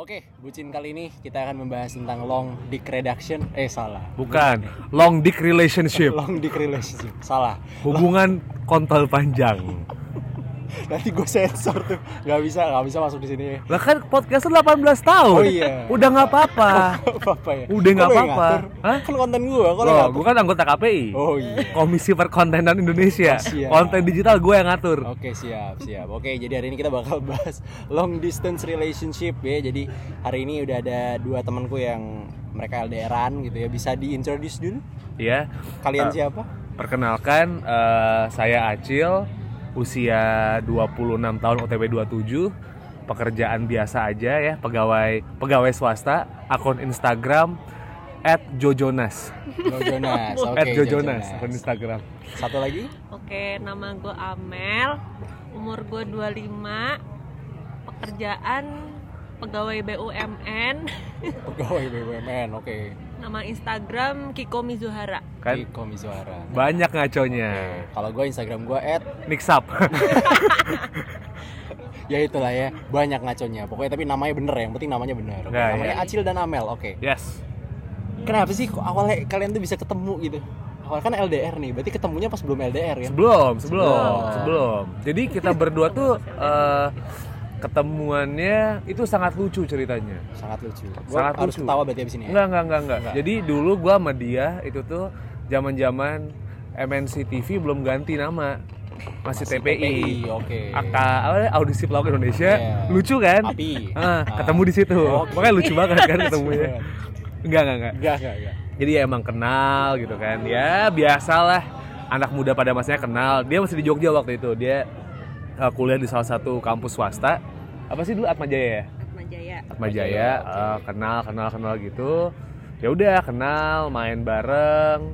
Oke, bucin kali ini kita akan membahas tentang long dick reduction. Eh salah. Bukan, long dick relationship. Long dick relationship. Salah. Hubungan kontol panjang. Nanti gue sensor tuh. Gak bisa, gak bisa masuk di sini. Lah kan podcast lu 18 tahun. Oh iya. Udah nggak apa-apa. apa ya? Udah nggak apa-apa. Kan konten gue, Loh, ngatur? gue kan anggota KPI. Oh iya. Komisi Perkontenan Indonesia. Oh, siap. Konten digital gue yang ngatur. Oke siap siap. Oke jadi hari ini kita bakal bahas long distance relationship ya. Jadi hari ini udah ada dua temanku yang mereka LDRan gitu ya. Bisa diintroduce dulu? Ya. Kalian Eh, siapa? Perkenalkan eh, saya Acil, usia 26 tahun OTW 27. Pekerjaan biasa aja ya, pegawai pegawai swasta, akun Instagram @jojonas. Joe Jonas. Oke. At Joe Jojonas, akun Instagram. Satu lagi? Oke, nama gue Amel, umur gue 25, pekerjaan pegawai BUMN, Pegawai BUMN. Oke. Nama Instagram Kiko Mizuhara. Kan Kiko Mizuhara. banyak ngaconya. Oke. Kalau gue Instagram gue at Mix up. ya itulah ya banyak ngaconya. Pokoknya tapi namanya bener ya. Yang penting namanya bener. Nggak, namanya ya. Acil dan Amel. Oke. yes. Kenapa sih kok awalnya kalian tuh bisa ketemu gitu? Awalnya kan LDR nih. Berarti ketemunya pas belum LDR ya? Sebelum, sebelum, Sebelum. sebelum. Jadi kita berdua tuh eh, ketemuannya itu sangat lucu ceritanya. Sangat lucu. Gua Sangat harus lucu. ketawa berarti abis ini ya? Enggak, enggak, enggak, enggak. Enggak. Jadi dulu gua sama dia itu tuh zaman-zaman MNC TV belum ganti nama. Masih, Masih TPI. TPI, oke. Apa audisi pelawak Indonesia. Iya. Lucu kan? Api. Ah, Ah. ketemu di situ. Oke. Makanya lucu banget kan ketemunya. Enggak, enggak, enggak. Enggak, enggak, enggak. Jadi ya emang kenal gitu kan. Ya biasalah anak muda pada masanya kenal. Dia masih di Jogja waktu itu. Dia uh, kuliah di salah satu kampus swasta. Apa sih dulu Atma Jaya ya? Atma Jaya. Atma Jaya, oke. uh, kenal kenal kenal gitu. Ya udah kenal, main bareng.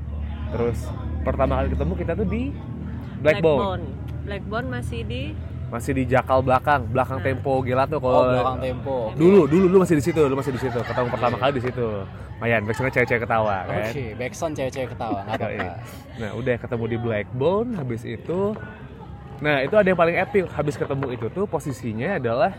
Terus pertama kali ketemu kita tuh di Blackbone. Blackbone masih di Masih di Jakal belakang, belakang Nah. Tempo Gelato Oh, kalau belakang tempo. dulu dulu dulu masih di situ, dulu masih di situ. Ketemu pertama kali di situ. Mayan, backsoundnya cewek-cewek ketawa Oke, kan. backsound cewek-cewek ketawa, nggak apa-apa. Nah udah ketemu di Blackbone habis itu Nah itu ada yang paling epic Habis ketemu itu tuh posisinya adalah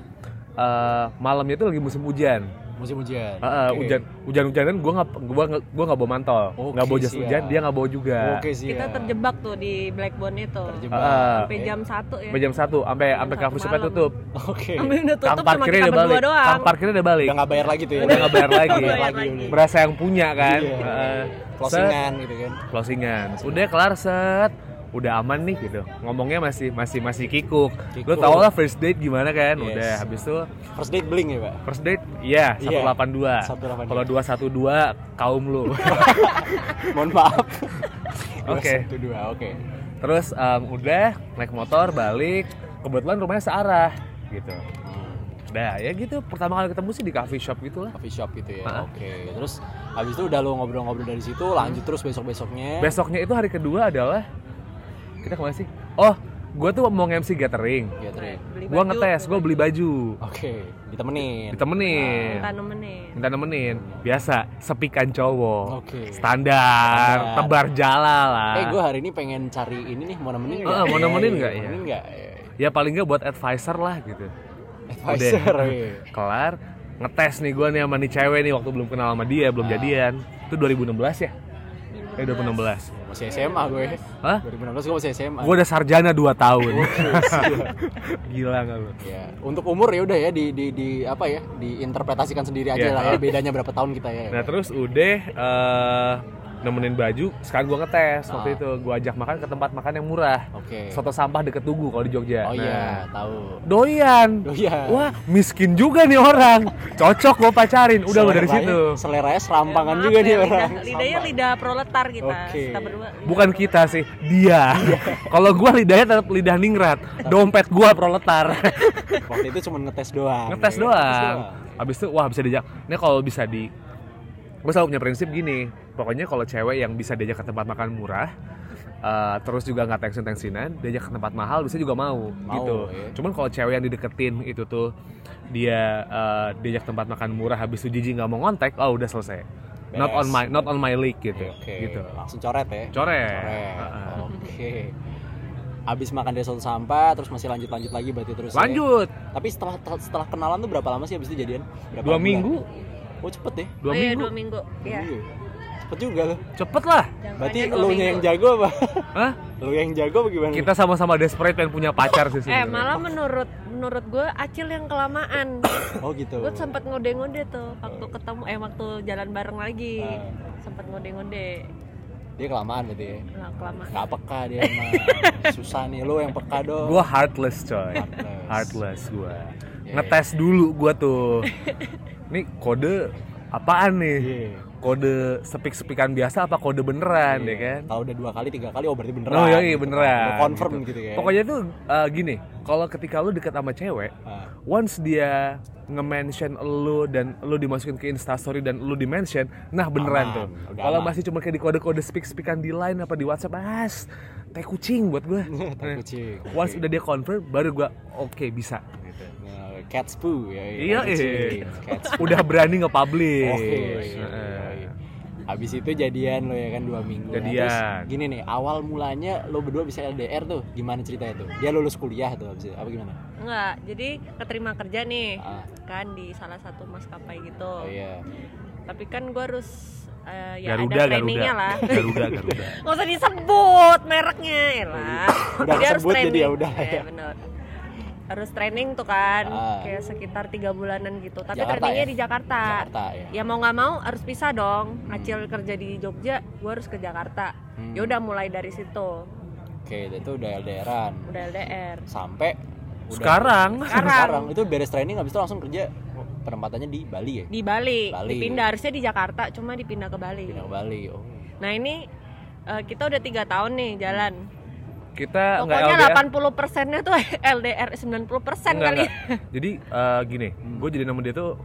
eh, Malamnya itu lagi musim hujan Musim hujan. Eh, eh, Oke. Hujan hujan-hujanan gue nggak gua nggak gua nggak bawa mantol Oke, nggak bawa jas siap. hujan dia nggak bawa juga Oke sih. kita terjebak tuh di Blackbone itu. Terjebak. Ah. Sampai jam 1 ya. sampai jam satu sampai sampai satu shopnya malam. tutup Oke. Sampai udah tutup kang cuma parkirnya kita udah balik berdua doang. kang parkirnya udah balik Udah nggak bayar lagi tuh ya. udah nggak bayar lagi bayar lagi. lagi. berasa yang punya kan Iya. Heeh. Closingan gitu kan. closingan udah kelar set udah aman nih gitu ngomongnya masih masih masih kikuk, Kikuk. lo tau lah first date gimana kan Yes. udah habis itu First date bling ya, Pak? first date iya Iya. 182 182. kalau 212 kaum lu Mohon maaf. Oke. Satu dua, oke. terus em, udah naik motor balik kebetulan rumahnya searah gitu Nah ya gitu pertama kali ketemu sih di coffee shop gitu lah Coffee shop gitu ya. Oke. Terus habis itu udah lo ngobrol-ngobrol dari situ, lanjut terus besok-besoknya. besoknya itu hari kedua adalah kita ke mana sih oh gue tuh mau MC gathering. Beli gue baju, ngetes gue beli baju Oke, ditemenin. ditemenin Minta nemenin. minta nemenin biasa sepikan cowok Oke. standar, Standar. tebar jala lah Eh, gue hari ini pengen cari ini nih, mau nemenin nggak? Ah, mau nemenin nggak, iya, ya? Nemenin nggak? Iya, ya paling nggak buat advisor lah gitu Advisor. Udah. iya. kelar ngetes nih gue nih sama nih cewek nih waktu belum kenal sama dia belum Ah. jadian itu 2016 ya eh 2016 Masih SMA gue. Hah? 2016 gue masih SMA. gue udah sarjana 2 tahun gila nggak lu Ya, untuk umur ya udah ya di di di apa ya? Diinterpretasikan sendiri aja Iya. lah ya bedanya berapa tahun kita ya. nah terus udah eh, nemenin baju sekarang gue ngetes waktu Ah. itu gue ajak makan ke tempat makan yang murah Oke. soto sampah deket Tugu kalau di Jogja Oh Nah, iya, tahu. doyan iya. wah miskin juga nih orang cocok gue pacarin udah lo dari situ Seleranya serampangan Maaf juga ya, nih lidah- orang. Lidahnya lidah proletar kita. Oke. Kita berdua. lidah- bukan kita sih dia kalau gue lidahnya tetap lidah ningrat dompet gue proletar Waktu itu cuma ngetes doang. ngetes ya. doang habis itu wah bisa diajak ini kalau bisa di gue selalu punya prinsip gini pokoknya kalau cewek yang bisa diajak ke tempat makan murah eh, terus juga nggak tensin tensinan diajak ke tempat mahal bisa juga mau, Mau, gitu ya. cuman kalau cewek yang dideketin itu tuh dia eh, diajak tempat makan murah habis itu jijik nggak mau ngontek oh udah selesai not Beres. on my not on my league gitu Oke, gitu langsung coret ya. coret Coret. Heeh. Oke. abis makan dari suatu sampah terus masih lanjut lanjut lagi berarti terus ya? lanjut tapi setelah setelah kenalan tuh berapa lama sih abis itu jadian berapa dua bulan? minggu oh cepet deh dua oh, iya, minggu dua minggu. Iya. Iya. cepet juga loh cepet lah Jangkanya berarti lu minggu. yang jago apa Hah? lu yang jago apa gimana kita sama-sama desperate pengen punya pacar sih Eh sebenarnya. malah menurut menurut gue Acil yang kelamaan. oh gitu gue sempat ngode-ngode tuh waktu ketemu eh waktu jalan bareng lagi. Ah. Sempat ngode-ngode. dia kelamaan berarti ya Nah, kelamaan. nggak peka dia mah susah nih lu yang peka dong gua heartless coy Heartless. heartless gua Iya, ngetes dulu gua tuh nih kode apaan nih Iya. kode sepik-sepikan biasa apa kode beneran ya kan kalau udah dua kali tiga kali oh berarti beneran Oh iya, iya gitu kan. beneran. Lu confirm gitu, ya Pokoknya tuh uh, gini, kalau ketika lu deket sama cewek, Ah, once dia nge-mention lu dan lu dimasukin ke instastory dan lu di-mention, nah beneran Aman, tuh. Kalau masih cuma kayak di kode-kode speak-speakan di line apa di WhatsApp, as teh kucing buat gue. tai kucing once udah dia confirm, baru gua oke bisa. Nah, cat's poo ya Iya, kucing, iya. cat's Udah berani nge-publish. Oke. Heeh. Habis itu jadian lo ya kan dua minggu. Nah, Jadian. terus gini nih, awal mulanya lo berdua bisa LDR tuh, gimana ceritanya tuh? Dia lulus kuliah tuh habis itu, apa gimana? Enggak, jadi keterima kerja nih Ah, kan di salah satu maskapai gitu. oh iya. Tapi kan gue harus eh, ya Garuda, ada trainingnya Garuda. lah. Garuda, Garuda. Nggak usah disebut mereknya lah. Udah Jadi harus jadi ya udah. Iya, bener. Harus training tuh kan, Ah. kayak sekitar tiga bulanan gitu. Tapi Jakarta trainingnya ya? di Jakarta. Jakarta ya. Ya mau nggak mau harus pisah dong. Acil kerja di Jogja, gue harus ke Jakarta. Hmm. Ya udah mulai dari situ, Oke, itu udah LDRan. udah LDR. Sampai udah- Sekarang Sekarang. sekarang itu beres training habis itu langsung kerja penempatannya di Bali ya? Di Bali, Bali. dipindah harusnya di Jakarta, cuma dipindah ke Bali. Pindah ke Bali. Oh. Nah ini eh, kita udah tiga tahun nih jalan. Kita nggak Pokoknya LDR. 80 persennya tuh LDR 90 persen Enggak, kali. enggak. Jadi eh, gini, Hmm. gue jadi nama dia tuh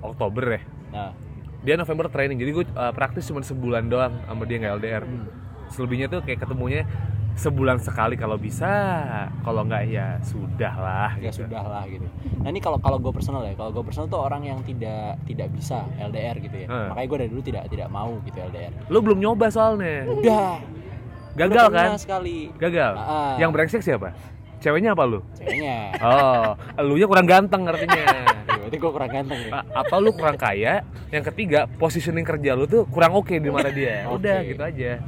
Oktober ya. Nah, Dia November training, jadi gue eh, praktis cuma sebulan doang sama dia nggak LDR. Hmm. Selebihnya tuh kayak ketemunya sebulan sekali kalau bisa, kalau nggak ya sudah lah. ya gitu. sudah lah gitu. Nah ini kalau kalau gue personal ya, kalau gue personal tuh orang yang tidak tidak bisa LDR gitu ya. Hmm. Makanya gue dari dulu tidak tidak mau gitu LDR. Lu belum nyoba soalnya, Udah. Gagal udah kan? sekali. Gagal. Ah. Yang brengsek siapa? Ceweknya apa lu? Ceweknya. Oh, elunya kurang ganteng artinya. Ya, Berarti gue kurang ganteng ya. A- Atau lu kurang kaya? Yang ketiga, positioning kerja lu tuh kurang oke di mata dia. Udah gitu aja.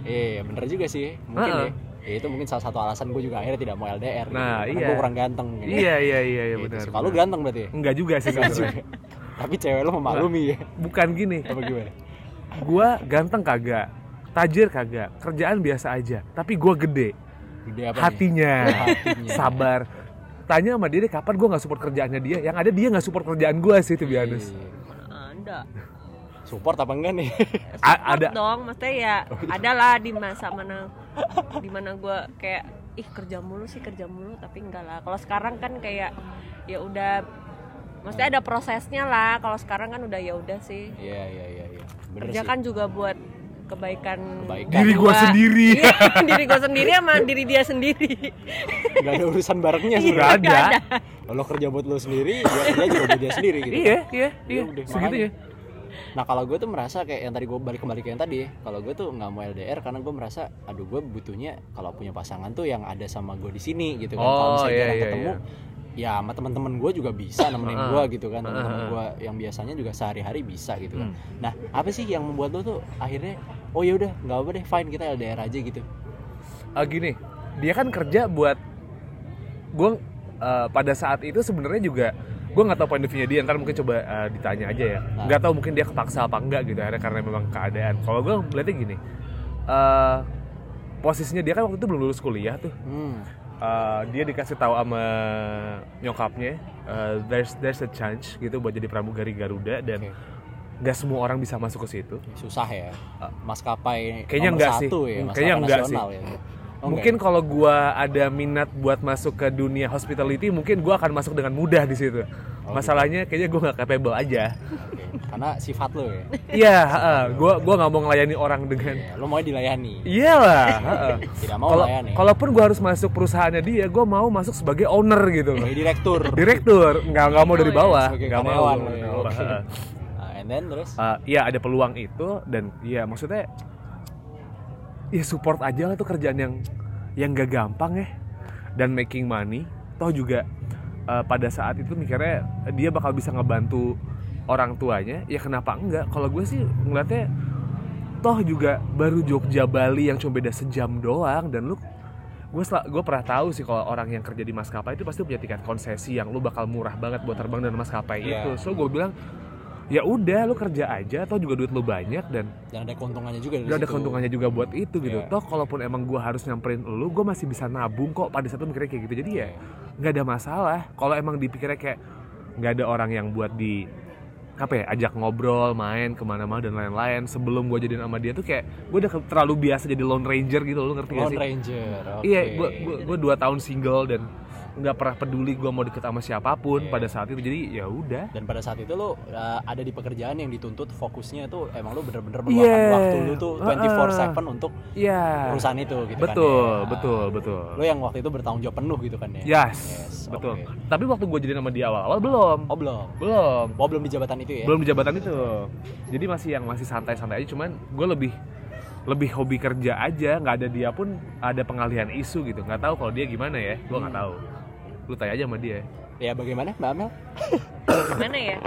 Iya bener juga sih. Mungkin Ah. ya. Ya itu mungkin salah satu alasan gue juga akhirnya tidak mau LDR. Nah, gitu. Karena iya. Gue kurang ganteng. Gitu. Iya iya iya iya Gitu benar. Kalau ganteng berarti. ya? Enggak juga sih Enggak juga. Tapi cewek lu memaklumi ya. Bukan gini. Apa gimana? Gua ganteng kagak, tajir kagak, kerjaan biasa aja. Tapi gua gede, Gede apa nih? hatinya, Hatinya. sabar. Tanya sama dia deh kapan gua nggak support kerjaannya dia. Yang ada dia nggak support kerjaan gua sih tuh Iya. biasa. Anda. Support apa enggak nih? A- ada dong, maksudnya ya ada lah di masa mana di mana gue kayak ih kerja mulu sih kerja mulu tapi enggak lah. Kalau sekarang kan kayak ya udah maksudnya ada prosesnya lah. Kalau sekarang kan udah ya udah sih. Iya iya iya iya. Bener Kerja sih. kan juga buat kebaikan, Kebaikan. diri gua Gua- sendiri. Iya, diri gue sendiri sama diri dia sendiri. Gak ada urusan barengnya Iya, sebenarnya. Nggak ada. Kalau kerja buat lo sendiri, dia kerja juga buat dia sendiri gitu. Iya iya iya. udah, Segitu ya. Nah kalau gue tuh merasa kayak yang tadi gue balik kembali ke yang tadi, ya, kalau gue tuh nggak mau LDR karena gue merasa, aduh gue butuhnya kalau punya pasangan tuh yang ada sama gue di sini gitu kan. kalau Oh, misalnya iya, jarang iya, ketemu, ya sama teman-teman gue juga bisa nemenin gue gitu kan. Teman-teman gue yang biasanya juga sehari-hari bisa gitu kan. Hmm. Nah apa sih yang membuat lo tuh akhirnya, oh ya udah nggak apa deh, fine kita LDR aja gitu. Ah, gini, dia kan kerja buat gue pada saat itu sebenarnya juga gue nggak tahu point of view-nya dia ntar mungkin coba eh, ditanya aja ya Nah. nggak tahu mungkin dia kepaksa apa enggak gitu akhirnya karena memang keadaan kalau gue melihatnya gini eh, posisinya dia kan waktu itu belum lulus kuliah tuh Hmm. Eh, dia dikasih tahu sama nyokapnya eh, there's there's a chance gitu buat jadi pramugari Garuda dan Oke. nggak semua orang bisa masuk ke situ. Susah ya, maskapai Kayaknya nomor enggak sih. satu ya, Hmm, maskapai kayaknya enggak nasional ya. Oh, mungkin kalau gua ada minat buat masuk ke dunia hospitality mungkin gua akan masuk dengan mudah di situ. Oh, masalahnya kayaknya gua nggak capable aja. Oke, Karena sifat lo ya. iya heeh. gua gua nggak mau ngelayani orang dengan Iya, lo mau dilayani. iyalah heeh. Tidak mau kalau melayani. kalaupun gua harus masuk perusahaannya dia gua mau masuk sebagai owner gitu loh Sebagai direktur. direktur nggak nggak mau dari iya, bawah nggak mau ya, heeh. Nah, and then terus Uh, iya ada peluang itu dan ya maksudnya ya support aja lah tuh kerjaan yang yang gak gampang ya dan making money toh juga eh, pada saat itu mikirnya dia bakal bisa ngebantu orang tuanya ya kenapa enggak kalau gue sih ngeliatnya toh juga baru Jogja Bali yang cuma beda sejam doang dan lu gue gue pernah tahu sih kalau orang yang kerja di maskapai itu pasti punya tiket konsesi yang lu bakal murah banget buat terbang dengan maskapai Iya. itu so gue bilang ya udah lu kerja aja atau juga duit lu banyak dan Dan ada keuntungannya juga dari ada situ. keuntungannya juga buat itu gitu. Iya. Toh kalaupun emang gue harus nyamperin lu, gue masih bisa nabung kok pada saat itu mikirnya kayak gitu. Jadi ya nggak ada masalah. Kalau emang dipikirnya kayak nggak ada orang yang buat di apa ya ajak ngobrol main ke mana-mana dan lain-lain sebelum gue jadian sama dia tuh kayak gue udah terlalu biasa jadi lone ranger gitu lu ngerti gak Lone sih Ranger. oke. iya gue gue dua tahun single dan nggak pernah peduli gue mau deket sama siapa pun Iya. pada saat itu jadi ya udah Dan pada saat itu lo uh, ada di pekerjaan yang dituntut fokusnya tuh emang lo bener-bener meluangkan waktu lo tuh Uh-uh. 24/7 untuk iya perusahaan itu gitu betul kan ya. betul betul Lo yang waktu itu bertanggung jawab penuh gitu kan ya. yes, Yes, betul oke. tapi waktu gue jadian sama dia awal-awal belum Oh belum. belum Oh belum di jabatan itu ya. belum di jabatan itu jadi masih yang masih santai-santai aja cuman gue lebih lebih hobi kerja aja nggak ada dia pun ada pengalihan isu gitu nggak tahu kalau dia gimana ya gue nggak Hmm. tahu lu tanya aja sama dia. Ya bagaimana Mbak Amel? gimana ya?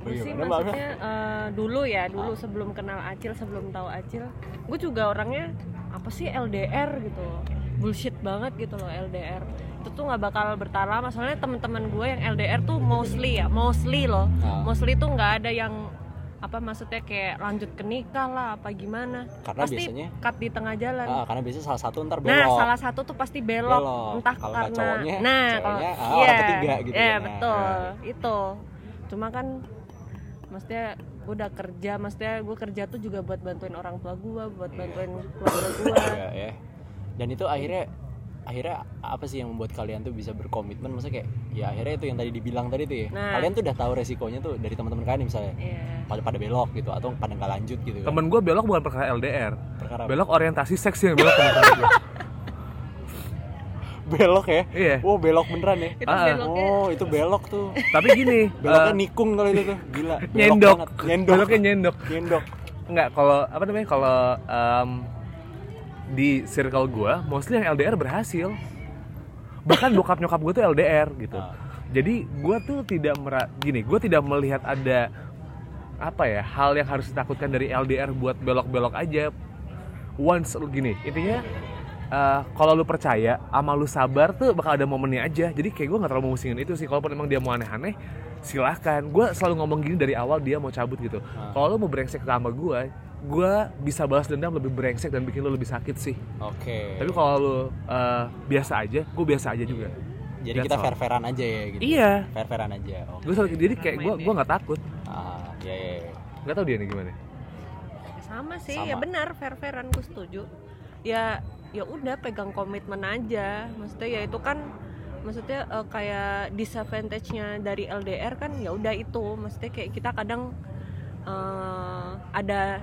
Gue sih maksudnya eh, dulu ya dulu sebelum kenal Acil sebelum tahu Acil gue juga orangnya apa sih LDR gitu. Bullshit banget gitu loh LDR itu tuh nggak bakal bertahan lama. Soalnya teman-teman gue yang LDR tuh mostly ya mostly loh. Ah. mostly tuh nggak ada yang apa maksudnya kayak lanjut ke nikah lah apa gimana Karena pasti biasanya- cut di tengah jalan Ah, karena biasanya salah satu ntar belok. Nah, salah satu tuh pasti belok, Belok. entah Kalau nggak karena cowoknya, nah, kalau ceweknya, ah, iya, orang ketiga gitu Iya, kan. betul. Itu. Cuma kan maksudnya gue udah kerja, maksudnya gue kerja tuh juga buat bantuin orang tua gue, buat bantuin keluarga gue. Iya, ya. Dan itu akhirnya akhirnya apa sih yang membuat kalian tuh bisa berkomitmen? Maksudnya kayak ya akhirnya itu yang tadi dibilang tadi tuh ya. Nah. kalian tuh udah tahu resikonya tuh dari teman-teman kalian misalnya. Iya. pada pada belok gitu atau pada nggak lanjut gitu kan. temen gue belok bukan perkara LDR perkara belok orientasi seks yang belok gua. belok ya? Iya. Wow belok beneran ya? Itu Ah. beloknya. Oh itu belok tuh. Tapi gini beloknya eh, nikung kalau itu tuh. Gila belok nyendok. banget. nyendok. Beloknya nyendok. Nyendok. Enggak, kalau apa namanya kalau em, di circle gua mostly yang LDR berhasil. Bahkan bokap nyokap gue tuh LDR gitu. Ah. Jadi gua tuh tidak mera gini, gue tidak melihat ada apa ya hal yang harus ditakutkan dari LDR buat belok-belok aja. Once lu gini, intinya eh, kalau lu percaya sama lu sabar tuh bakal ada momennya aja. Jadi kayak gue nggak terlalu musingin itu sih. Kalaupun emang dia mau aneh-aneh, silahkan. Gue selalu ngomong gini dari awal dia mau cabut gitu. Ah. Kalau lu mau brengsek sama gue, gue bisa balas dendam lebih brengsek dan bikin lu lebih sakit sih. oke Tapi kalau lu eh, biasa aja, gue biasa aja juga. jadi That's kita fair fairan aja ya gitu Iya. fair fairan aja oke Gue selalu jadi kayak gue gue nggak takut. ah ya ya, ya. Nggak tahu dia nih gimana. sama sih, Sama. ya benar fair-fairan gue setuju. Ya ya udah pegang komitmen aja. Maksudnya ya itu kan maksudnya eh, kayak disadvantage-nya dari LDR kan ya udah itu. Maksudnya kayak kita kadang eh, ada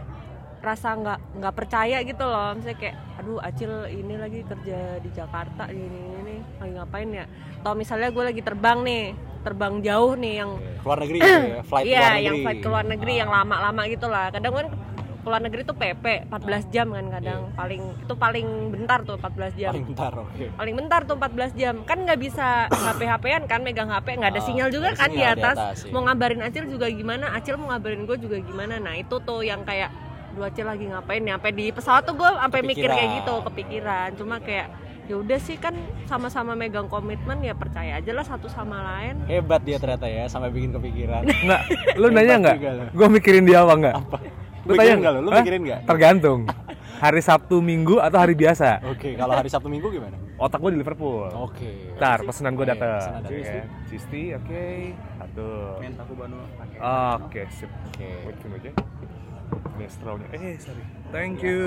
rasa nggak nggak percaya gitu loh. Misalnya kayak aduh acil ini lagi kerja di Jakarta ini ini, ini lagi ngapain ya? Atau misalnya gue lagi terbang nih terbang jauh nih yang keluar negeri gitu ya flight iya keluar negeri. yang flight ke luar negeri Ah. yang lama-lama gitu lah. Kadang kan keluar negeri tuh PP 14 jam kan kadang. Paling itu paling bentar tuh 14 jam. Paling bentar oke. Paling bentar tuh 14 jam. Kan nggak bisa HP HP-an kan megang HP nggak ada Ah, sinyal juga kan di sinyal di atas, atas, iya. mau ngabarin Acil juga gimana Acil mau ngabarin gue juga gimana. Nah itu tuh yang kayak dua Acil lagi ngapain ya sampai di pesawat tuh gue sampai mikir kayak gitu kepikiran cuma kayak ya udah sih kan sama-sama megang komitmen ya percaya aja lah satu sama lain hebat dia ternyata ya sampai bikin kepikiran Nggak, lu nanya nggak? Gue mikirin dia apa nggak? apa Lu tanya nggak lu? Lu mikirin nggak? Tergantung. Hari Sabtu, Minggu atau hari biasa. Oke, kalau hari Sabtu Minggu gimana? Otak gue di Liverpool. Oke. Ntar pesanan gue dateng. Cisti, oke. Satu. Mentaku Bano pakai. Oke, sip. Oke. Wait, Ini strawnya. Eh, sorry. Thank you.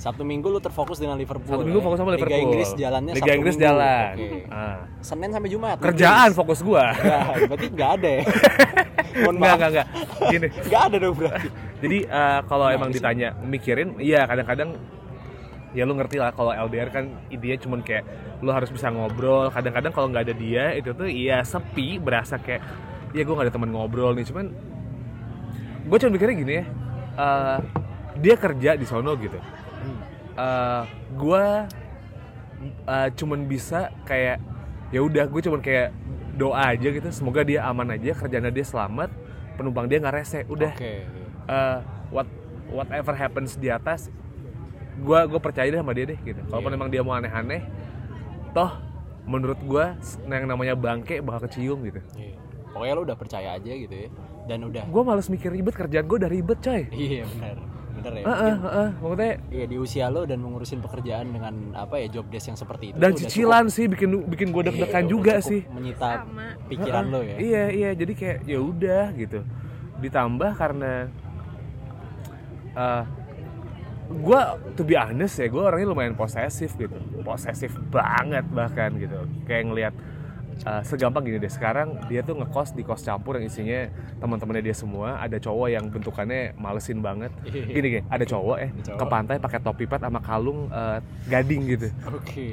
Sabtu Minggu lu terfokus dengan Liverpool. Satu minggu ya? fokus sama Liverpool. Liga Inggris jalannya Liga Sabtu Inggris Minggu. jalan. Oke. Ah. Senin sampai Jumat. Kerjaan Inggris. fokus gua. Ya, berarti nggak ada ya. Mohon Enggak, maaf. enggak, enggak. Gini. Nggak ada dong berarti. Jadi eh, kalau Nah, emang ditanya mikirin, iya kadang-kadang ya lu ngerti lah kalau LDR kan intinya cuman kayak lu harus bisa ngobrol. Kadang-kadang kalau nggak ada dia itu tuh iya sepi, berasa kayak ya gue nggak ada teman ngobrol nih. Cuman gue cuma mikirnya gini ya, eh, dia kerja di sono gitu. eh gue eh, cuman bisa kayak ya udah gue cuman kayak doa aja gitu semoga dia aman aja kerjanya dia selamat penumpang dia nggak rese udah Oke. eh, what whatever happens di atas gue gue percaya deh sama dia deh gitu kalaupun Iya. emang dia mau aneh-aneh toh menurut gue yang namanya bangke bakal kecium gitu Iya. Pokoknya lo udah percaya aja gitu ya. Dan udah gue males mikir ribet kerjaan gue udah ribet coy Iya benar. Bener ya. Heeh, heeh. maksudnya Iya di usia lo dan mengurusin pekerjaan dengan apa ya job desk yang seperti itu dan cicilan sih bikin bikin gue cukup- deg-degan iya, juga cukup sih Menyita Sama. pikiran Heeh. lo ya. Iya iya jadi kayak ya udah gitu. Ditambah karena eh gue to be honest ya gue orangnya lumayan posesif gitu, posesif banget bahkan gitu. Kayak ngelihat eh, segampang gini deh sekarang dia tuh ngekos di kos campur yang isinya teman-temannya dia semua ada cowok yang bentukannya malesin banget Iya. gini gini ada cowok eh Ada cowok. ke pantai pakai topi pet sama kalung eh, gading gitu Oke.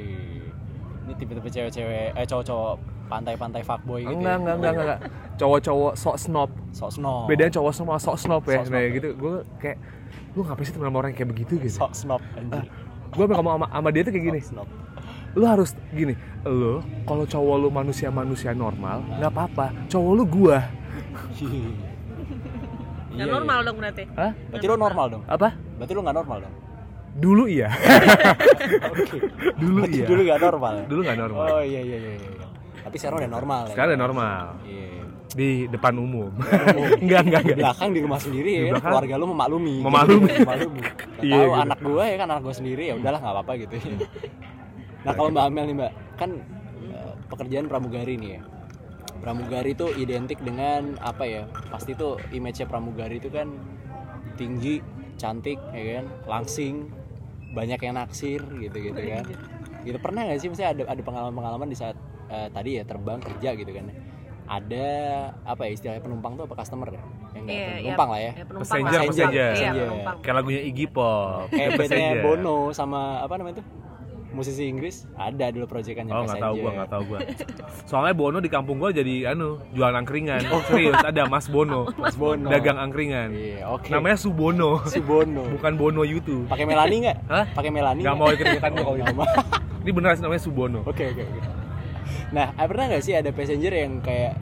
Ini tipe-tipe cewek-cewek eh cowok-cowok pantai-pantai fuckboy gitu. enggak ya. enggak enggak enggak cowok-cowok sok snob Sok snob. bedanya cowok sama sok snob ya Sok nah ya. gitu gue kayak lu ngapain sih temen sama orang yang kayak begitu gitu Sok snob anjir. gue ngomong sama, sama dia tuh kayak gini Sok snob. Lu harus gini lu kalau cowok lu manusia manusia normal nggak apa-apa cowok lu gua Nggak Iya, normal iya. dong berarti. Hah? Berarti lo normal dong. apa Berarti lo nggak normal dong. dulu iya Oke. dulu Berarti iya dulu nggak normal. ya? dulu nggak normal Oh iya iya iya. iya. Tapi sekarang udah normal. ya? sekarang udah normal Iya. di depan umum enggak enggak Di enggak belakang di rumah sendiri Di ya, kan? belakang. keluarga lu memaklumi. Memaklumi. memaklumi. Nggak Iya, tahu gitu. anak gue ya kan anak gue sendiri ya udahlah nggak apa-apa gitu. Nah kalau Mbak Amel nih Mbak, kan eh, pekerjaan pramugari nih ya. Pramugari itu identik dengan apa ya? Pasti tuh image-nya pramugari itu kan tinggi, cantik, ya kan, langsing, banyak yang naksir gitu-gitu kan. Gitu pernah nggak sih misalnya ada ada pengalaman-pengalaman di saat eh, tadi ya terbang kerja gitu kan? Ada apa ya istilahnya penumpang tuh apa customer ya? Yang nggak Iya, penumpang lah ya. Ya, penumpang Passenger, passenger. Iya, penumpang. kayak lagunya Iggy Pop Kayak bandnya. Bono sama apa namanya tuh? Musisi Inggris ada dulu proyekannya Oh nggak tahu gua nggak tahu gua. Soalnya Bono di kampung gua jadi anu jual angkringan. Oh serius ada Mas Bono. Mas Bono. Dagang angkringan. Iya, oke. Namanya Subono. Subono. Bukan Bono YouTube. Pakai Melani nggak? Hah? Pakai Melani? Nggak mau ikut-ikutan gua kalau Nggak mau. Ini beneran sih namanya Subono. Oke oke oke. Nah, eh, pernah nggak sih ada passenger yang kayak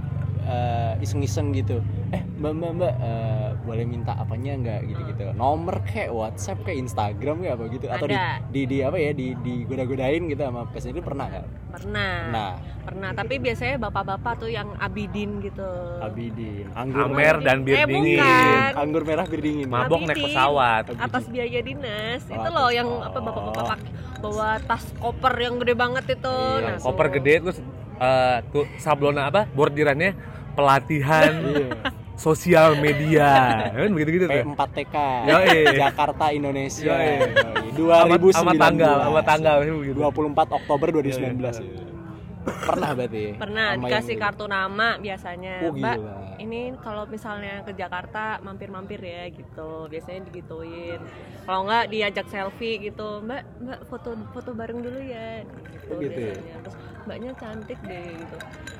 eh, iseng-iseng gitu? Eh, mbak mbak mbak, eh, boleh minta apanya nggak gitu-gitu? Nomor kayak WhatsApp kayak Instagram kayak apa gitu? Atau di, Ada. di di apa ya? Di di goda-godain gitu sama passenger pernah nggak? Pernah. Nah, Pernah, tapi biasanya bapak-bapak tuh yang abidin gitu. Abidin, anggur Amer dan bir Eh, dingin. bukan. anggur merah bir dingin. Mabok naik Abidin. pesawat. Atas biaya dinas. Oh, itu loh yang apa oh. bapak-bapak pak- bawa tas koper yang gede banget itu. Iya, Nah, Koper tuh. gede terus eh, tuh sablona apa? Bordirannya pelatihan Iya. sosial media. Kan begitu-gitu tuh. P4TK Yoi. Jakarta Indonesia. Yoi. 2019 Sama tanggal, sama tanggal begitu. 24 Oktober 2019 Iya, pernah berarti Pernah dikasih kartu nama biasanya. Oh, Mbak. Ini kalau misalnya ke Jakarta mampir-mampir ya gitu. Biasanya digituin. Kalau nggak diajak selfie gitu. Mbak, Mbak foto foto bareng dulu ya. Gitu, Oh, gitu ya? biasanya. Terus mbaknya cantik deh gitu.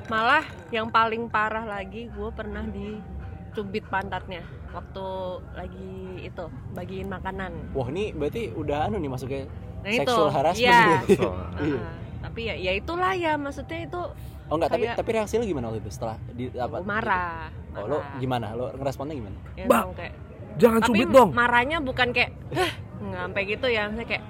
Malah yang paling parah lagi gue pernah dicubit pantatnya waktu lagi itu bagiin makanan. wah ini berarti udah anu nih masuknya Nah itu, sexual harassment iya. So, Iya. Ah, tapi ya ya itulah ya maksudnya itu oh enggak tapi Kayak- tapi reaksi lu gimana waktu itu setelah di apa marah. oh lo marah. gimana lo ngeresponnya gimana Ya, Mbak, kayak Jangan tapi cubit dong. marahnya bukan kayak nggak sampai gitu ya misalnya kayak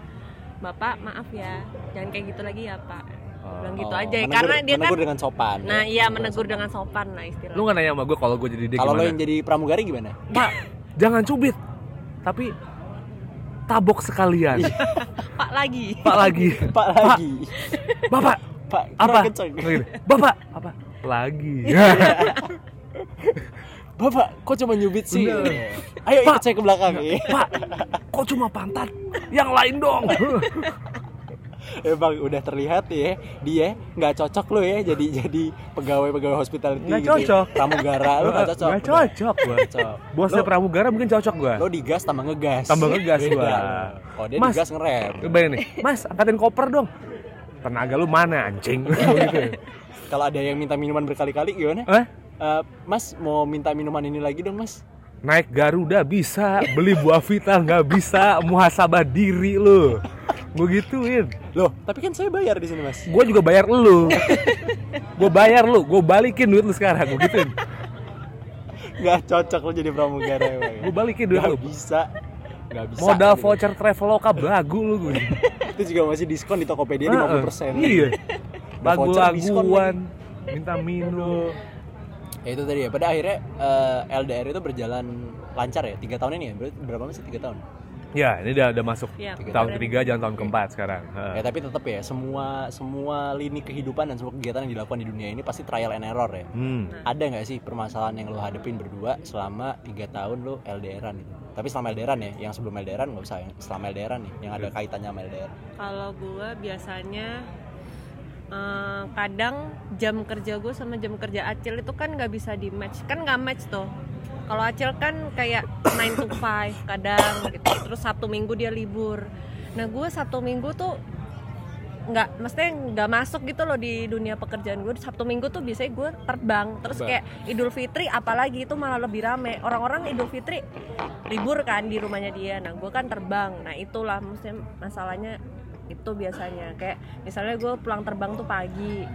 bapak maaf ya jangan kayak gitu lagi ya pak bilang gitu Oh, aja ya. menegur- karena dia kan menegur dengan sopan nah ya. iya menegur dengan sopan lah Lu istilahnya nggak nanya sama gue kalau gue jadi dia kalau lo yang jadi pramugari gimana Pak, jangan cubit. Tapi tabok sekalian. pak lagi Pak lagi. pak lagi Bapak, pak apa? kenceng. Gitu. Bapak, apa? Lagi. bapak kok cuma nyubit sih Bener. ayo ikut Pak. saya ke belakang ya Pak, kok cuma pantat? Yang lain dong. Emang udah terlihat ya dia nggak cocok lo ya jadi jadi pegawai pegawai hospitality Nggak gitu ya. cocok. pramugara lo nggak cocok Nggak cocok gua. cocok Bosnya Lo- pramugara mungkin cocok gua. lo digas tambah ngegas Tambah ngegas gua. oh dia Mas. digas ngerem Bayangin nih, Mas, angkatin koper dong. Tenaga lu mana anjing? gitu. kalau ada yang minta minuman berkali-kali gimana Eh? Eh, mas mau minta minuman ini lagi dong mas Naik Garuda bisa, beli buah vita nggak bisa, muhasabah diri lu. gue gituin Loh, tapi kan saya bayar di sini, Mas. gue juga bayar lu gue bayar lu gue balikin duit lu sekarang gue gituin Gak cocok lo jadi pramugara emang. gue balikin duit Gak lu bisa. Gak bisa. modal gitu. voucher traveloka bagu lu gue Itu juga masih diskon di Tokopedia 50%. iya diskon lagu-laguan minta minum Ya itu tadi ya. Pada akhirnya eh, LDR itu berjalan lancar ya. Tiga tahun ini ya. Berapa masih tiga tahun? Ya ini udah udah masuk Iya, tahun keren. ketiga jangan tahun keempat sekarang Ya tapi tetap ya semua semua lini kehidupan dan semua kegiatan yang dilakukan di dunia ini pasti trial and error ya. hmm. Ada nggak sih permasalahan yang lo hadepin berdua selama tiga tahun lo LDRan gitu? Tapi selama LDRan ya, yang sebelum LDRan nggak usah yang selama LDRan nih, yang ada kaitannya sama LDR. Kalau gue biasanya eh, kadang jam kerja gue sama jam kerja Acil itu kan nggak bisa di match, kan nggak match tuh. Kalau Acil kan kayak 9 to 5 kadang gitu, terus Sabtu Minggu dia libur. Nah gue Sabtu Minggu tuh nggak, mestinya nggak masuk gitu loh di dunia pekerjaan gue. Sabtu Minggu tuh biasanya gue terbang, terus Terbang. kayak Idul Fitri apalagi itu malah lebih rame. Orang-orang Idul Fitri libur kan di rumahnya dia. Nah gue kan terbang. Nah itulah maksudnya masalahnya itu biasanya kayak misalnya gue pulang terbang tuh pagi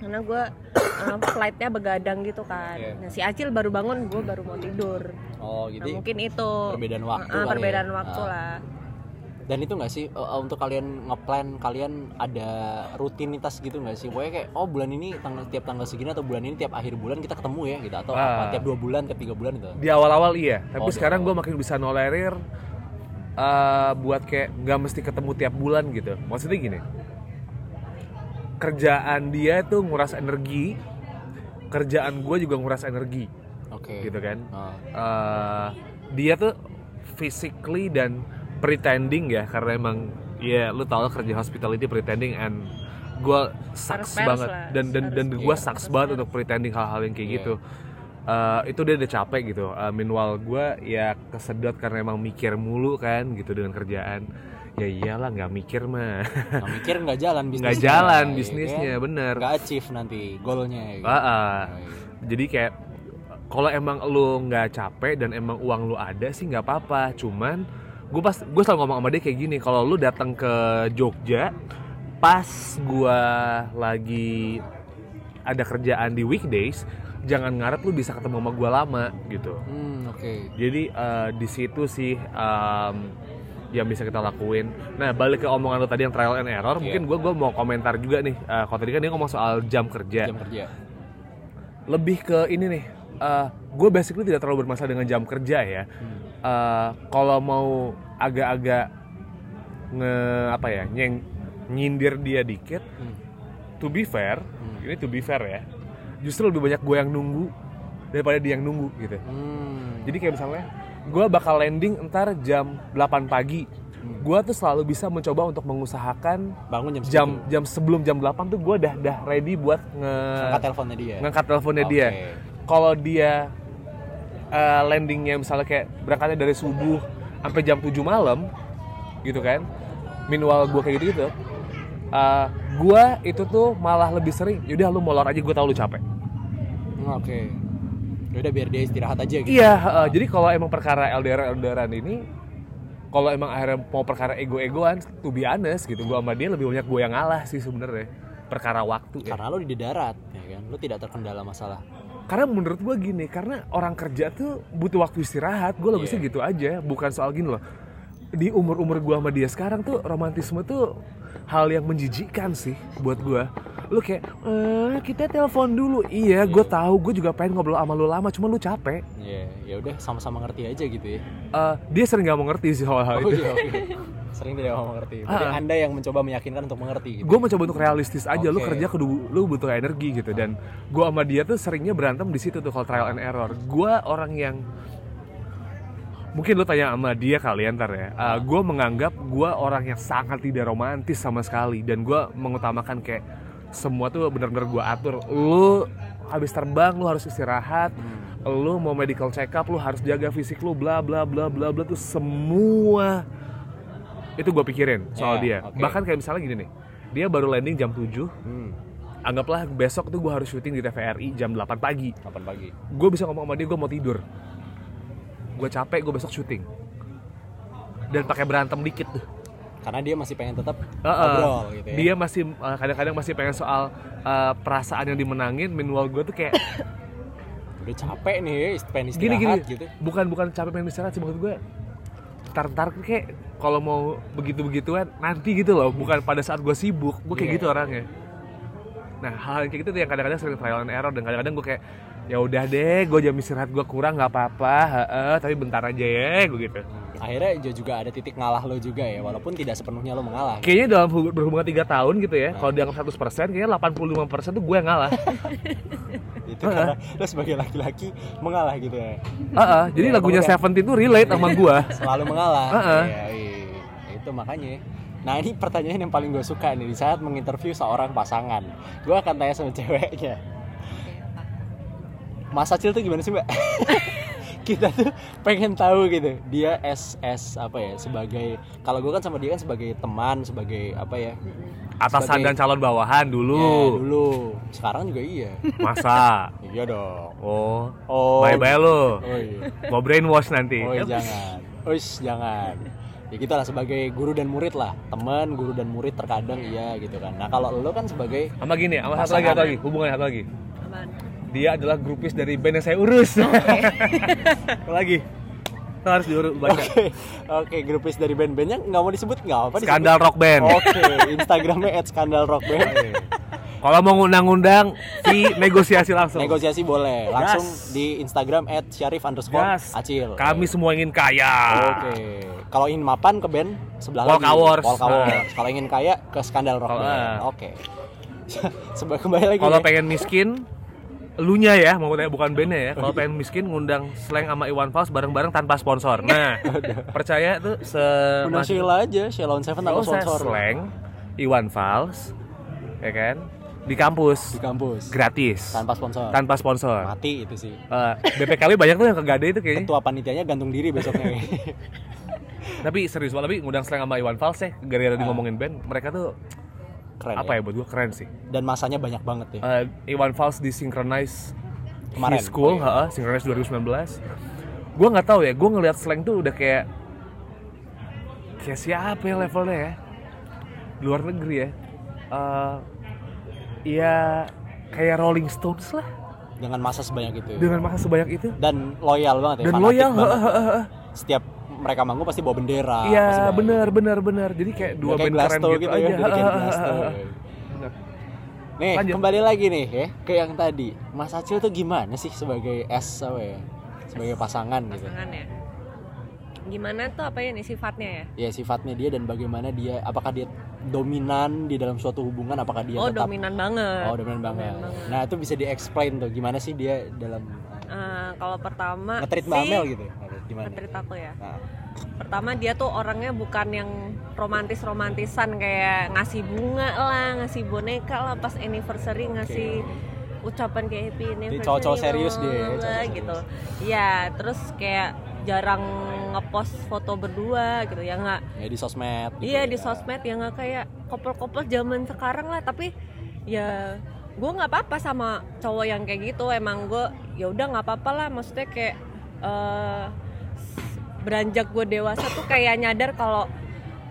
karena gue uh, flightnya begadang gitu kan. Iya. Nah si Acil baru bangun, gue baru mau tidur. Oh Nah, gitu. mungkin itu perbedaan waktu Uh, kali ya. perbedaan waktu Ah. lah. Dan itu nggak sih uh, untuk kalian ngeplan kalian ada rutinitas gitu nggak sih? Pokoknya kayak oh bulan ini tanggal tiap tanggal segini atau bulan ini tiap akhir bulan kita ketemu ya gitu atau apa Ah. tiap dua bulan tiap tiga bulan gitu. di awal-awal iya tapi Oh, sekarang gue makin bisa nolerir eh, buat kayak nggak mesti ketemu tiap bulan gitu maksudnya gini kerjaan dia tuh nguras energi kerjaan gue juga nguras energi Oke. gitu kan Ah. Eh, dia tuh physically dan pretending ya karena emang ya lu tau lah kerja hospitality pretending and gue sucks banget lah, dan dan dan gue iya, sucks banget untuk pretending hal-hal yang kayak Iya. gitu Eh, itu dia udah capek gitu Eh, meanwhile gue ya kesedot karena emang mikir mulu kan gitu dengan kerjaan ya iyalah nggak mikir mah Nggak mikir nggak jalan bisnisnya. nggak jalan ya bisnisnya kan? bener Nggak achieve nanti goalnya. Gitu. Ah. Oh, iya. jadi kayak kalau emang lu nggak capek dan emang uang lu ada sih nggak apa-apa cuman gue pas gue selalu ngomong sama dia kayak gini kalau lu datang ke Jogja pas gua lagi ada kerjaan di weekdays jangan ngarep lu bisa ketemu sama gua lama gitu Hmm oke. jadi eh, di situ sih em, yang bisa kita lakuin. Nah balik ke omongan lo tadi yang trial and error, Iya. mungkin gue gua mau komentar juga nih. Eh, kalau tadi kan dia ngomong soal jam kerja Jam kerja. lebih ke ini nih gue basically tidak terlalu bermasalah dengan jam kerja ya Hmm. Eh, kalau mau agak-agak nge apa ya nyeng nyindir dia dikit Hmm. to be fair Hmm. ini to be fair ya justru lebih banyak gue yang nunggu daripada dia yang nunggu gitu Hmm. jadi kayak misalnya gue bakal landing entar jam 8 pagi Hmm. gue tuh selalu bisa mencoba untuk mengusahakan bangun jam jam segitu. jam sebelum jam 8 tuh gue dah dah ready buat nge angkat teleponnya dia. ngangkat teleponnya Oke. dia kalau dia uh, landingnya misalnya kayak berangkatnya dari subuh sampai jam 7 malam gitu kan minimal gue kayak gitu gitu uh, gue itu tuh malah lebih sering yaudah lu molor aja gue tau lu capek Hmm, Oke. Ya udah biar dia istirahat aja gitu. iya uh, jadi kalau emang perkara LDR LDRan ini kalau emang akhirnya mau perkara ego-egoan to be honest gitu gue sama dia lebih banyak gue yang ngalah sih sebenarnya perkara waktu ya. Karena lo di darat, ya kan? Lo tidak terkendala masalah. Karena menurut gua gini, karena orang kerja tuh butuh waktu istirahat. Gue logisnya Iya. gitu aja, bukan soal gini loh. Di umur-umur gua sama dia sekarang tuh romantisme tuh hal yang menjijikkan sih buat gua. Lu kayak, eh kita telepon dulu. Iya, gue tahu. Gue juga pengen ngobrol sama lu lama, cuma lu capek. Iya, ya udah sama-sama ngerti aja gitu ya. Eh, dia sering gak mau ngerti sih hal-hal Oh itu. iya, oke. Sering tidak mau mengerti. Berarti Ah. Anda yang mencoba meyakinkan untuk mengerti gitu. gue mencoba untuk realistis aja lu Oke. kerja kudu lu butuh energi gitu dan gue sama dia tuh seringnya berantem di situ tuh kalau trial and error gue orang yang mungkin lu tanya sama dia kali ya ntar ya. Gue menganggap gue orang yang sangat tidak romantis sama sekali. Dan gue mengutamakan kayak semua tuh benar-benar gue atur. Lu habis terbang lu harus istirahat. Hmm. lu mau medical check up lu harus jaga fisik lu bla bla bla bla bla. Tuh semua itu gue pikirin soal Ya, dia. oke. bahkan kayak misalnya gini nih dia baru landing jam 7 Hmm, anggaplah besok tuh gue harus syuting di TVRI jam 8 pagi. 8 pagi. gue bisa ngomong sama dia gue mau tidur gue capek gue besok syuting. Dan pakai berantem dikit tuh. Karena dia masih pengen tetap Heeh. ngobrol gitu ya. Dia masih uh, kadang-kadang masih pengen soal uh, perasaan yang dimenangin. Meanwhile gue tuh kayak udah capek nih pengen gini gini. istirahat gitu. Bukan bukan capek pengen istirahat sih. Maksud gue ntar ntar kayak kalau mau begitu begituan nanti gitu loh. Bukan pada saat gue sibuk. Gue kayak Iya. gitu orangnya. Nah hal yang kayak gitu tuh yang kadang-kadang sering trial and error. Dan kadang-kadang gue kayak ya udah deh gue jam istirahat gue kurang nggak apa-apa. Tapi bentar aja ya gue gitu. Akhirnya juga ada titik ngalah lo juga ya walaupun tidak sepenuhnya lo mengalah. Kayaknya dalam hubung- berhubungan tiga tahun gitu ya kalau dianggap 100% kayaknya 85% tuh gue yang ngalah. Itu karena lo sebagai laki-laki mengalah gitu ya. Heeh, jadi Ya, lagunya Seventeen tuh relate sama gue selalu mengalah. Heeh. Iya, iya. itu makanya. Nah ini pertanyaan yang paling gue suka nih di saat menginterview seorang pasangan. Gue akan tanya sama ceweknya Mas Acil tuh gimana sih mbak? kita tuh pengen tahu gitu. Dia S S apa ya sebagai kalau gue kan sama dia kan sebagai teman sebagai apa ya atasan Sebagai- dan calon bawahan Ya, dulu. Dulu sekarang juga iya. Masa? Iya dong. Oh. Oh. Bye bye lo oh iya. Mau brainwash nanti. Oh iya, jangan. Uish, jangan. Ya gitu lah sebagai guru dan murid lah. Teman, guru dan murid terkadang iya gitu kan. Nah, kalau lo kan sebagai sama gini sama satu lagi satu lagi. Hubungannya satu lagi. Apaan? Dia adalah grupis dari band yang saya urus Satu lagi Itu harus diurus baca Oke, oke, grupis dari band-bandnya nggak mau disebut nggak apa disebut. skandal rock band Oke, Instagramnya @skandalrockband. kalau mau ngundang-undang si negosiasi langsung Negosiasi boleh, langsung Gas. di Instagram @syarif underscore Gas. acil. kami semua ingin kaya Oke, kalau ingin mapan ke band sebelah Polka lagi. Polka Wars. Kalau ingin kaya ke skandal rock band. ah. Oke. Sebab kembali lagi. kalau pengen miskin elunya ya maksudnya bukan bandnya ya. kalau pengen miskin ngundang Slang sama Iwan Fals bareng-bareng tanpa sponsor. Nah percaya tuh se Undang Sheila aja, Sheila on Seven tanpa sponsor. Slang Iwan Fals ya kan? Di kampus. Di kampus. Gratis. Tanpa sponsor. tanpa sponsor. Mati itu sih. Eh, BPKB banyak tuh yang kegade itu kayaknya. Ketua panitianya gantung diri besoknya. tapi serius banget tapi ngundang Slang sama Iwan Fals ya gara-gara di ngomongin band mereka tuh Keren apa ya? ya buat gua keren sih Dan masanya banyak banget ya. Eh, Iwan Fals di Synchronize Kemarin. His School, Oh, iya. heeh, Synchronize 2019 gua nggak tahu ya gua ngelihat Slang tuh udah kayak kayak siapa ya levelnya ya luar negeri ya Eh, ya kayak Rolling Stones lah Dengan masa sebanyak itu. dengan masa sebanyak itu Dan loyal banget ya. dan loyal banget. heeh, heeh, heeh. Setiap mereka manggung pasti bawa bendera. Iya benar benar benar. Jadi kayak Ya, dua kayak band keren gitu, gitu, aja. ya. Jadi kayak Glasto. Benar. Nih, Lanjut. kembali lagi nih ya ke yang tadi. Mas Acil tuh gimana sih sebagai S apa ya? Sebagai pasangan gitu. pasangan ya gimana tuh apa ya nih sifatnya ya Ya sifatnya dia dan bagaimana dia apakah dia dominan di dalam suatu hubungan apakah dia oh tetap dominan banget Oh, dominan banget. Dominan banget. Nah, itu bisa di-explain tuh gimana sih dia dalam Eh, kalau pertama Mbak sih, Amel gitu. Gimana? nge-treat aku ya. Nah, pertama dia tuh orangnya bukan yang romantis romantisan kayak ngasih bunga lah ngasih boneka lah pas anniversary ngasih ucapan kayak happy anniversary cowok-cowok serius dia ya, bla, bla, cowok-cowok gitu. ya terus kayak jarang ngepost foto berdua gitu. Ya nggak ya di sosmed gitu iya ya. di sosmed ya nggak kayak couple-couple zaman sekarang lah. Tapi ya gue nggak apa-apa sama cowok yang kayak gitu. Emang gue ya udah nggak apa-apa lah. Maksudnya kayak eh, beranjak gue dewasa tuh kayak nyadar kalau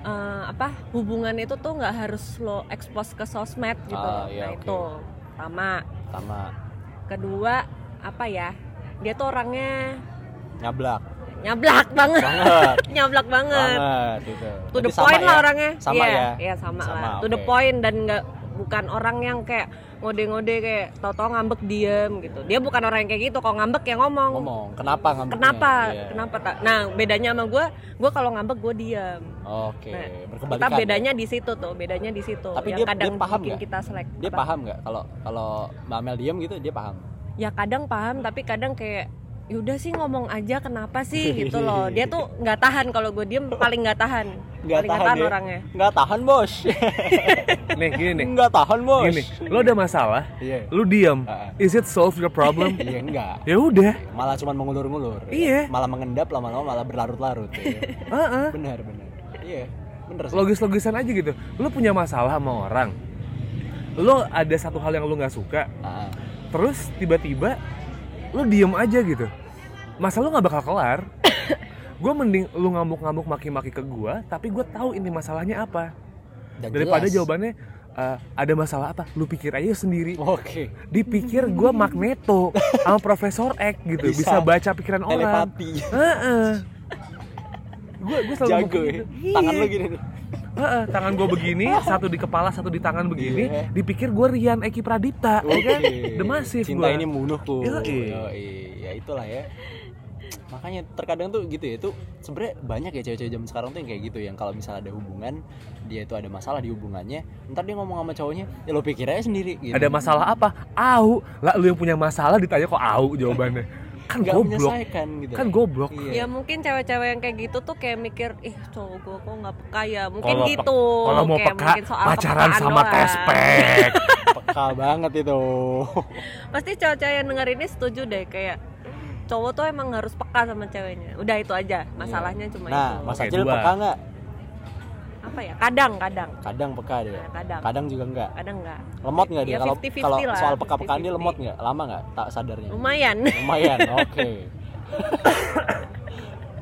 eh, apa hubungan itu tuh nggak harus lo expose ke sosmed gitu Ah, iya, nah itu pertama. Sama kedua apa ya dia tuh orangnya nyablak. Nyablak banget. Banget. Nyablak banget. Banget itu to the point lah ya? orangnya. Sama Iya, ya? iya sama, Sama, lah to the point dan nggak bukan orang yang kayak ngode-ngode kayak tau-tau ngambek diem gitu. Dia bukan orang yang kayak gitu kalau ngambek ya ngomong, ngomong. Kenapa ngambeknya? Kenapa? Iya. kenapa tak nah bedanya sama gue gue kalau ngambek gue diem. Oke Nah, berkebalikan kita ya? bedanya di situ tuh bedanya di situ. Tapi yang dia- kadang dia paham bikin kita selek dia Apa? paham nggak? Kalau kalau Mbak Amel diem gitu dia paham? Ya kadang paham tapi kadang kayak yaudah sih ngomong aja kenapa sih gitu loh dia tuh nggak tahan kalau gue diem paling nggak tahan nggak paling nggak tahan tahan ya? orangnya nggak tahan bos Nih gini nih. nggak tahan bos Gini, lo ada masalah, iya lu diam. Ah. Is it solve your problem? iya enggak ya udah. malah cuma mengulur-ngulur ya. Iya. malah mengendap lama-lama malah berlarut-larut ya. Heeh. benar benar iya bener sih Logis-logisan aja gitu. Lu punya masalah sama orang. Lu ada satu hal yang lu nggak suka, Ah, terus tiba-tiba lu diem aja gitu. Masalah lu nggak bakal kelar. gue mending lu ngamuk-ngamuk maki-maki ke gue tapi gue tahu inti masalahnya apa Dan daripada jelas. jawabannya eh, ada masalah apa lu pikir aja sendiri Oke. dipikir gue magneto sama profesor X gitu bisa, Bisa. baca pikiran orang Telepati. gue gue selalu Jago ya. gitu. Tangan Iya. lu gini nih. Heeh, tangan gue begini satu di kepala satu di tangan begini Iya. dipikir gue Rian Eki Pradipta ya kan The Massive Cinta gua. ini membunuhku. Yoi. Yoi. Ya itulah ya. Makanya terkadang tuh gitu ya itu sebenarnya banyak ya cewek-cewek zaman sekarang tuh yang kayak gitu yang kalau misalnya ada hubungan dia itu ada masalah di hubungannya ntar dia ngomong sama cowoknya ya lo pikir aja sendiri gitu. ada masalah apa au lah lu yang punya masalah ditanya kok au jawabannya kan Nggak goblok menyelesaikan gitu kan goblok Iya. Ya mungkin cewek-cewek yang kayak gitu tuh kayak mikir, ih cowok gue kok nggak peka ya, mungkin pe- gitu. kalau mau Kayak peka mungkin soal pacaran sama doang. tespek peka banget itu Pasti cewek-cewek yang denger ini setuju deh kayak cowok tuh emang harus peka sama ceweknya. Udah itu aja, masalahnya cuma nah itu. mas Acil peka nggak Apa ya? Kadang, kadang, kadang peka dia. Nah, kadang, kadang juga enggak. Kadang enggak. lemot nggak dia? Ya, kalau 50-50 kalau soal peka-pekaan dia 50-50. lemot nggak? Lama nggak? Tak sadarnya? Lumayan. lumayan oke.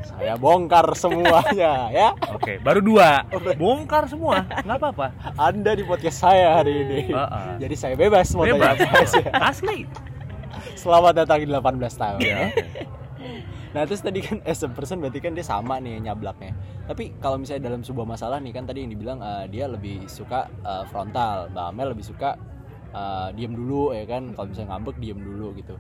Saya bongkar semuanya ya. Oke baru dua. Bongkar semua? Nggak apa-apa. Anda di podcast saya hari ini. Heeh. jadi saya bebas mau bebas. tanya asli. Selamat datang di 18 tahun. Ya Nah terus tadi kan as a person berarti kan dia sama nih nyablaknya. Tapi kalau misalnya dalam sebuah masalah nih kan tadi yang dibilang eh, dia lebih suka eh, frontal. Mbak Amel lebih suka eh, diem dulu ya kan? Kalau misalnya ngambek diem dulu gitu.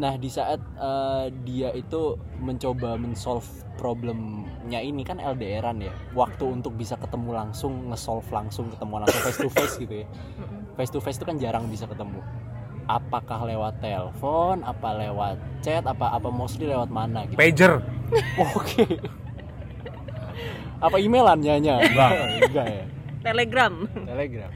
Nah di saat eh, dia itu mencoba men-solve problemnya ini kan LDRan ya. Waktu untuk bisa ketemu langsung, nge-solve langsung, ketemu langsung face to face gitu ya. Face to face itu kan jarang bisa ketemu apakah lewat telepon, apa lewat chat, apa apa mostly lewat mana gitu. pager Oke. apa emailan nyanya? Enggak. Enggak ya. Telegram. Telegram.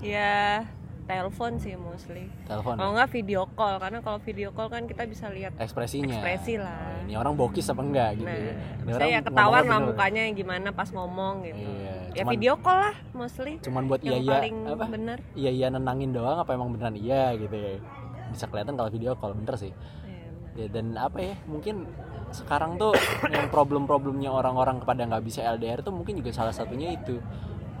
ya, telepon sih mostly. Telepon. Kalau nggak video call, karena kalau video call kan kita bisa lihat Ekspresinya. ekspresi lah. Ini orang bokis apa enggak gitu. Nah, ya. Ini saya orang ya ketahuan lah bener. mukanya yang gimana pas ngomong gitu. Iya, Ya cuman- video call lah mostly. Cuman buat iya iya apa? bener. Iya iya nenangin doang apa emang beneran iya gitu ya. Bisa kelihatan kalau video call bener sih. Iya, bener. Ya, dan apa ya mungkin sekarang tuh yang problem-problemnya orang-orang kepada nggak bisa LDR tuh mungkin juga salah satunya itu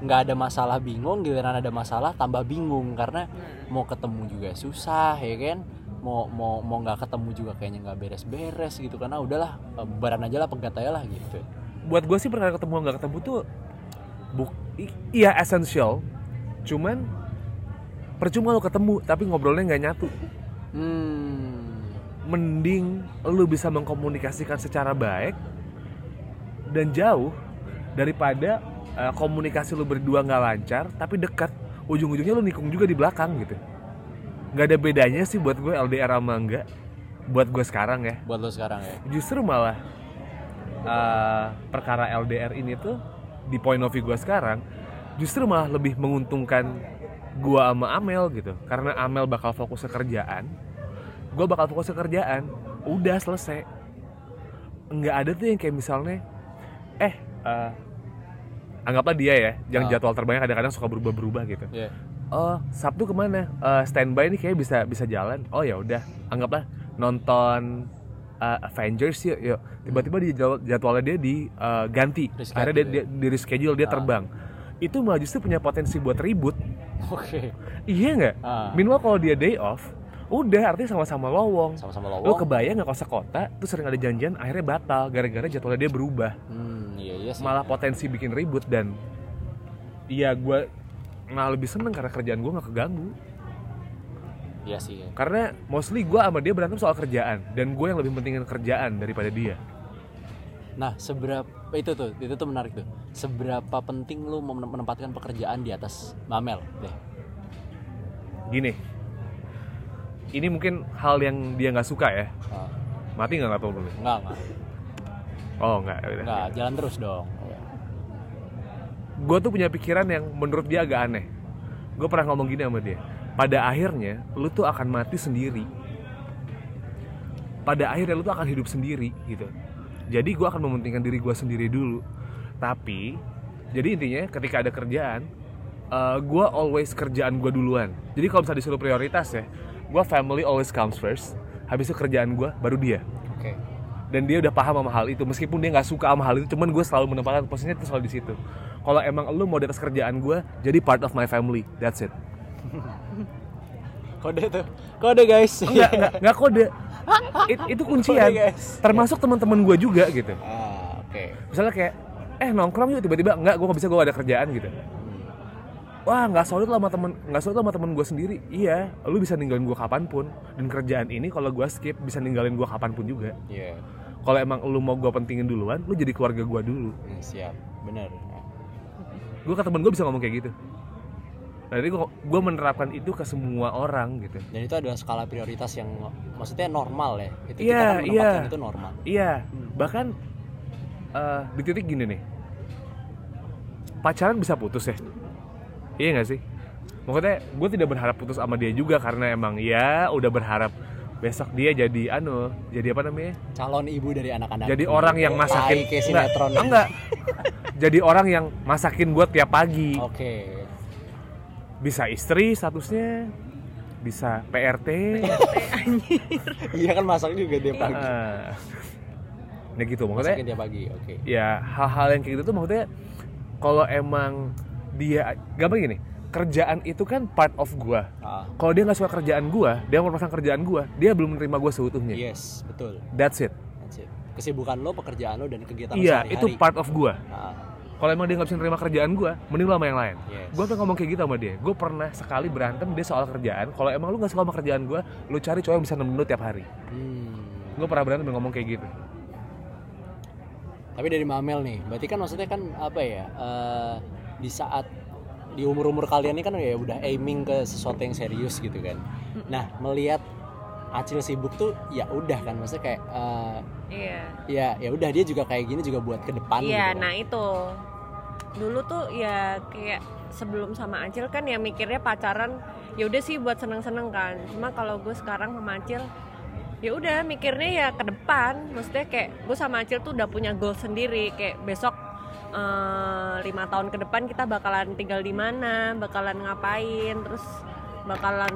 nggak ada masalah bingung giliran ada masalah tambah bingung. Karena mau ketemu juga susah ya kan? Mau mau mau nggak ketemu juga kayaknya nggak beres-beres gitu. Karena udahlah bubaran aja lah pegat aja lah gitu. Buat gue sih perkara ketemu nggak ketemu tuh buk iya essential cuman percuma lo ketemu tapi ngobrolnya nggak nyatu. Hmm. Mending lu bisa mengkomunikasikan secara baik dan jauh daripada eh, komunikasi lu berdua nggak lancar tapi dekat. Ujung-ujungnya lu nikung juga di belakang gitu. Nggak ada bedanya sih buat gue LDR sama enggak buat gue sekarang ya. Buat lo sekarang ya? Justru malah eh, perkara LDR ini tuh di point of view gue sekarang justru malah lebih menguntungkan gue sama Amel gitu. Karena Amel bakal fokus ke kerjaan gue bakal fokus ke kerjaan. Udah selesai. Nggak ada tuh yang kayak misalnya eh eh, anggaplah dia ya yang Ah. jadwal terbangnya kadang-kadang suka berubah-berubah gitu Iya. oh Sabtu ke mana Eh, standby nih kayak bisa bisa jalan oh ya udah anggaplah nonton eh, Avengers yuk yuk tiba-tiba di jadwal- jadwalnya dia diganti Reschedule akhirnya dia, ya? dia di reschedule dia Ah. terbang itu malah justru punya potensi buat ribut oke iya nggak Ah. minimal kalau dia day off udah artinya sama-sama lowong. Sama-sama lo lowong kebayang nggak kalau sekota tuh sering ada janjian akhirnya batal gara-gara jadwalnya dia berubah. Hmm iya iya sih. Malah potensi bikin ribut dan iya gue malah lebih seneng karena kerjaan gue nggak keganggu. Iya sih karena mostly gue sama dia berantem soal kerjaan dan gue yang lebih pentingin kerjaan daripada dia. Nah, seberapa itu tuh, itu tuh menarik tuh. Seberapa penting lu menempatkan pekerjaan di atas Mamel deh. gini ini mungkin hal yang dia nggak suka ya? Ah, mati nggak nggak tahu dulu? Enggak, enggak. oh nggak ya udah. Enggak, jalan terus dong. gue tuh punya pikiran yang menurut dia agak aneh. Gue pernah ngomong gini sama dia. Pada akhirnya lu tuh akan mati sendiri. Pada akhirnya lu tuh akan hidup sendiri gitu. Jadi gue akan mementingkan diri gue sendiri dulu. Tapi jadi intinya ketika ada kerjaan gue always kerjaan gue duluan. Jadi kalau misalnya disuruh prioritas ya gue family always comes first. Habis itu kerjaan gue baru dia. Oke. dan dia udah paham sama hal itu. Meskipun dia nggak suka sama hal itu cuman gue selalu menempatkan posisinya itu selalu di situ. Kalau emang lu mau di atas kerjaan gue jadi part of my family. That's it. Kode tuh. Kode guys. Enggak enggak enggak kode. It- itu kuncian. Kode, guys. termasuk teman-teman gue juga gitu. Ah oke. Misalnya kayak eh nongkrong yuk tiba-tiba enggak gue nggak bisa gue ada kerjaan gitu wah nggak solid lah sama temen nggak solid lah sama temen gue sendiri. Iya lu bisa ninggalin gue kapan pun. Dan kerjaan ini kalau gue skip bisa ninggalin gue kapan pun juga. Iya. Kalau emang lu mau gue pentingin duluan lu jadi keluarga gue dulu. Hmm, siap. Bener gue ke temen gue bisa ngomong kayak gitu. Nah jadi gue menerapkan itu ke semua orang gitu. Dan itu adalah skala prioritas yang maksudnya normal ya. Itu Iya, kita kan iya. itu normal. Iya. Bahkan eh, di titik gini nih. Pacaran bisa putus ya iya gak sih? Maksudnya gue tidak berharap putus sama dia juga karena emang ya udah berharap besok dia jadi anu jadi apa namanya? Calon ibu dari anak-anak. Jadi orang yang masakin kayak enggak, sinetron enggak. Jadi orang yang masakin gue tiap pagi. Oke. Bisa istri statusnya bisa PRT iya kan masak juga dia pagi. Ah. nah gitu maksudnya. Masakin dia pagi oke. Ya hal-hal yang kayak gitu tuh maksudnya kalau emang dia gampang gini kerjaan itu kan part of gua. Ah, kalau dia nggak suka kerjaan gua dia mau pasang kerjaan gua dia belum menerima gua seutuhnya. Yes betul. That's it. That's it. kesibukan lo pekerjaan lo dan kegiatan lo iya itu part of gua. Ah, kalau emang dia nggak bisa nerima kerjaan gua mending lu sama yang lain. Yes. gue tuh ngomong kayak gitu sama dia. Gue pernah sekali berantem dia soal kerjaan. Kalau emang lu gak suka sama kerjaan gue lu cari cowok yang bisa nemenin lu tiap hari. Hmm. gue pernah berantem ngomong kayak gitu. Tapi dari Mamel nih, berarti kan maksudnya kan apa ya? eh, di saat di umur-umur kalian ini kan ya udah aiming ke sesuatu yang serius gitu kan. Nah, melihat Acil sibuk tuh ya udah kan maksudnya kayak eh, iya. ya ya udah dia juga kayak gini juga buat ke depan iya gitu. nah itu. Dulu tuh ya kayak sebelum sama Acil kan ya mikirnya pacaran ya udah sih buat seneng-seneng kan. Cuma kalau gue sekarang sama Acil ya udah mikirnya ya ke depan. Maksudnya kayak gue sama Acil tuh udah punya goal sendiri. Kayak besok eh, lima tahun ke depan kita bakalan tinggal di mana bakalan ngapain terus bakalan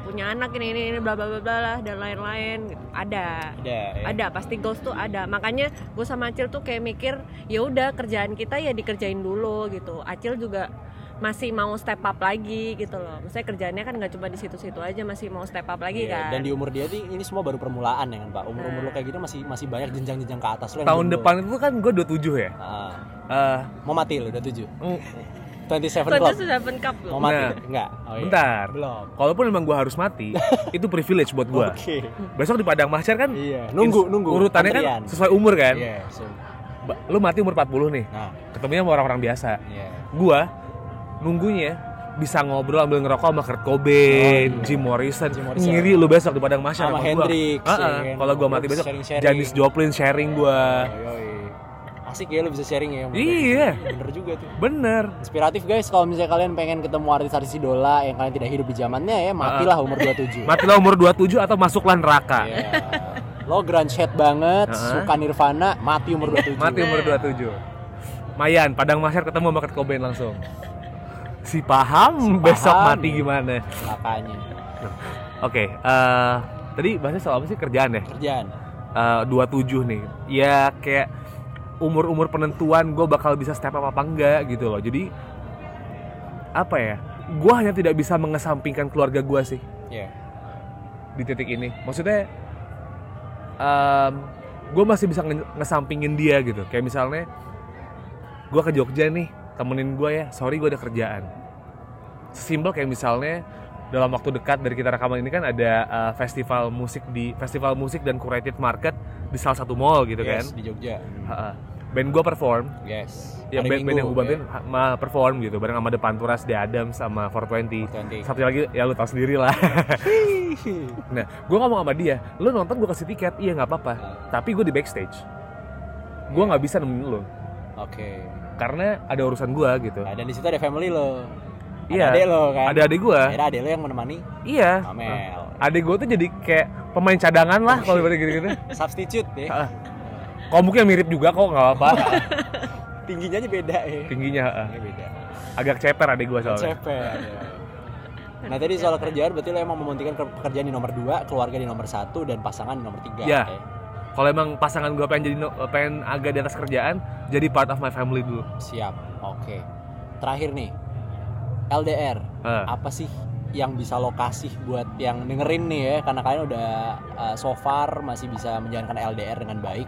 punya anak ini ini, ini bla bla bla bla lah dan lain-lain gitu. ada Ada ya. ada pasti goals tuh ada makanya gue sama Acil tuh kayak mikir ya udah kerjaan kita ya dikerjain dulu gitu Acil juga masih mau step up lagi gitu loh maksudnya kerjaannya kan nggak cuma di situ-situ aja masih mau step up lagi Iya, kan Dan di umur dia nih ini semua baru permulaan ya kan Pak. Umur-umur lo Nah. kayak gitu masih masih banyak jenjang-jenjang ke atas lo tahun lo- depan itu kan gue 27 ya Ah, Eh, mau mati lo udah tujuh. mm, 27 Tentu Club. sudah penkap Mau loh mati? Nah. Enggak. Oh, iya. bentar Belum. kalaupun emang gue harus mati itu privilege buat gue Oke. besok di padang mahsyar kan Iya, nunggu, nunggu. urutannya Antrian. kan sesuai umur kan Iya, so- Ba- lu mati umur 40 nih Nah, ketemunya sama orang-orang biasa iya. gua nunggunya bisa ngobrol ambil ngerokok sama Kurt Cobain, Oh, iya. Jim Morrison, Jim Morrison. ngiri lu besok di padang mahsyar Sama gua. Hendrix, ya kan? Kalau gua mati besok. Janis Joplin sharing gua. Asik ya lu bisa sharing ya. sama Iya. Bener juga tuh. Bener. Inspiratif guys kalau misalnya kalian pengen ketemu artis-artis idola yang kalian tidak hidup di zamannya ya matilah umur 27. Matilah umur 27 atau masuklah neraka. Iya. Lo grunge head banget, Heeh. suka Nirvana, mati umur 27. Mati umur 27. Mayan, padang mahsyar ketemu sama Kurt Cobain langsung. Si paham besok paham. mati gimana. Makanya. Oke, eh tadi bahasnya soal apa sih kerjaan ya? Kerjaan. Eh, 27 nih ya kayak umur-umur penentuan gue bakal bisa step up apa enggak gitu loh jadi apa ya gue hanya tidak bisa mengesampingkan keluarga gue sih Iya. di titik ini maksudnya gue masih bisa nge- ngesampingin dia gitu kayak misalnya gue ke Jogja nih temenin gue ya. Sorry gue ada kerjaan. Simpel kayak misalnya dalam waktu dekat dari kita rekaman ini kan ada uh, festival musik di festival musik dan curated market di salah satu mall gitu kan? Yes, di Jogja. Ha-ha. band gue perform. Yes. ya Hari band, band yang gue bantuin ma- perform gitu bareng sama The Panturas, The Adams sama 420 420. satu lagi ya lu tau sendiri lah. Nah gue ngomong sama dia lu nonton gue kasih tiket. Iya nggak apa-apa. Tapi gue di backstage. Gue nggak bisa nemenin lu. Oke. Karena ada urusan gue gitu Nah, dan di situ ada family lo. Iya. Ada adek lo kan. ada adik gue Akhirnya adek lo yang menemani iya Amel. adik gue tuh jadi kayak pemain cadangan lah kalau ibaratnya gitu-gitu Substitute ya. Komuknya mirip juga kok nggak apa-apa Tingginya aja beda ya. tingginya beda. agak ceper adik gue soalnya Ceper. ya. Nah tadi soal kerjaan berarti lo emang mementingkan ke- pekerjaan di nomor 2, keluarga di nomor satu dan pasangan di nomor 3 Iya. Kalau emang pasangan gue pengen jadi pengen agak di atas kerjaan jadi part of my family dulu Siap. Oke. Terakhir nih. LDR. Apa sih yang bisa lo kasih buat yang dengerin nih ya karena kalian udah uh, so far masih bisa menjalankan LDR dengan baik.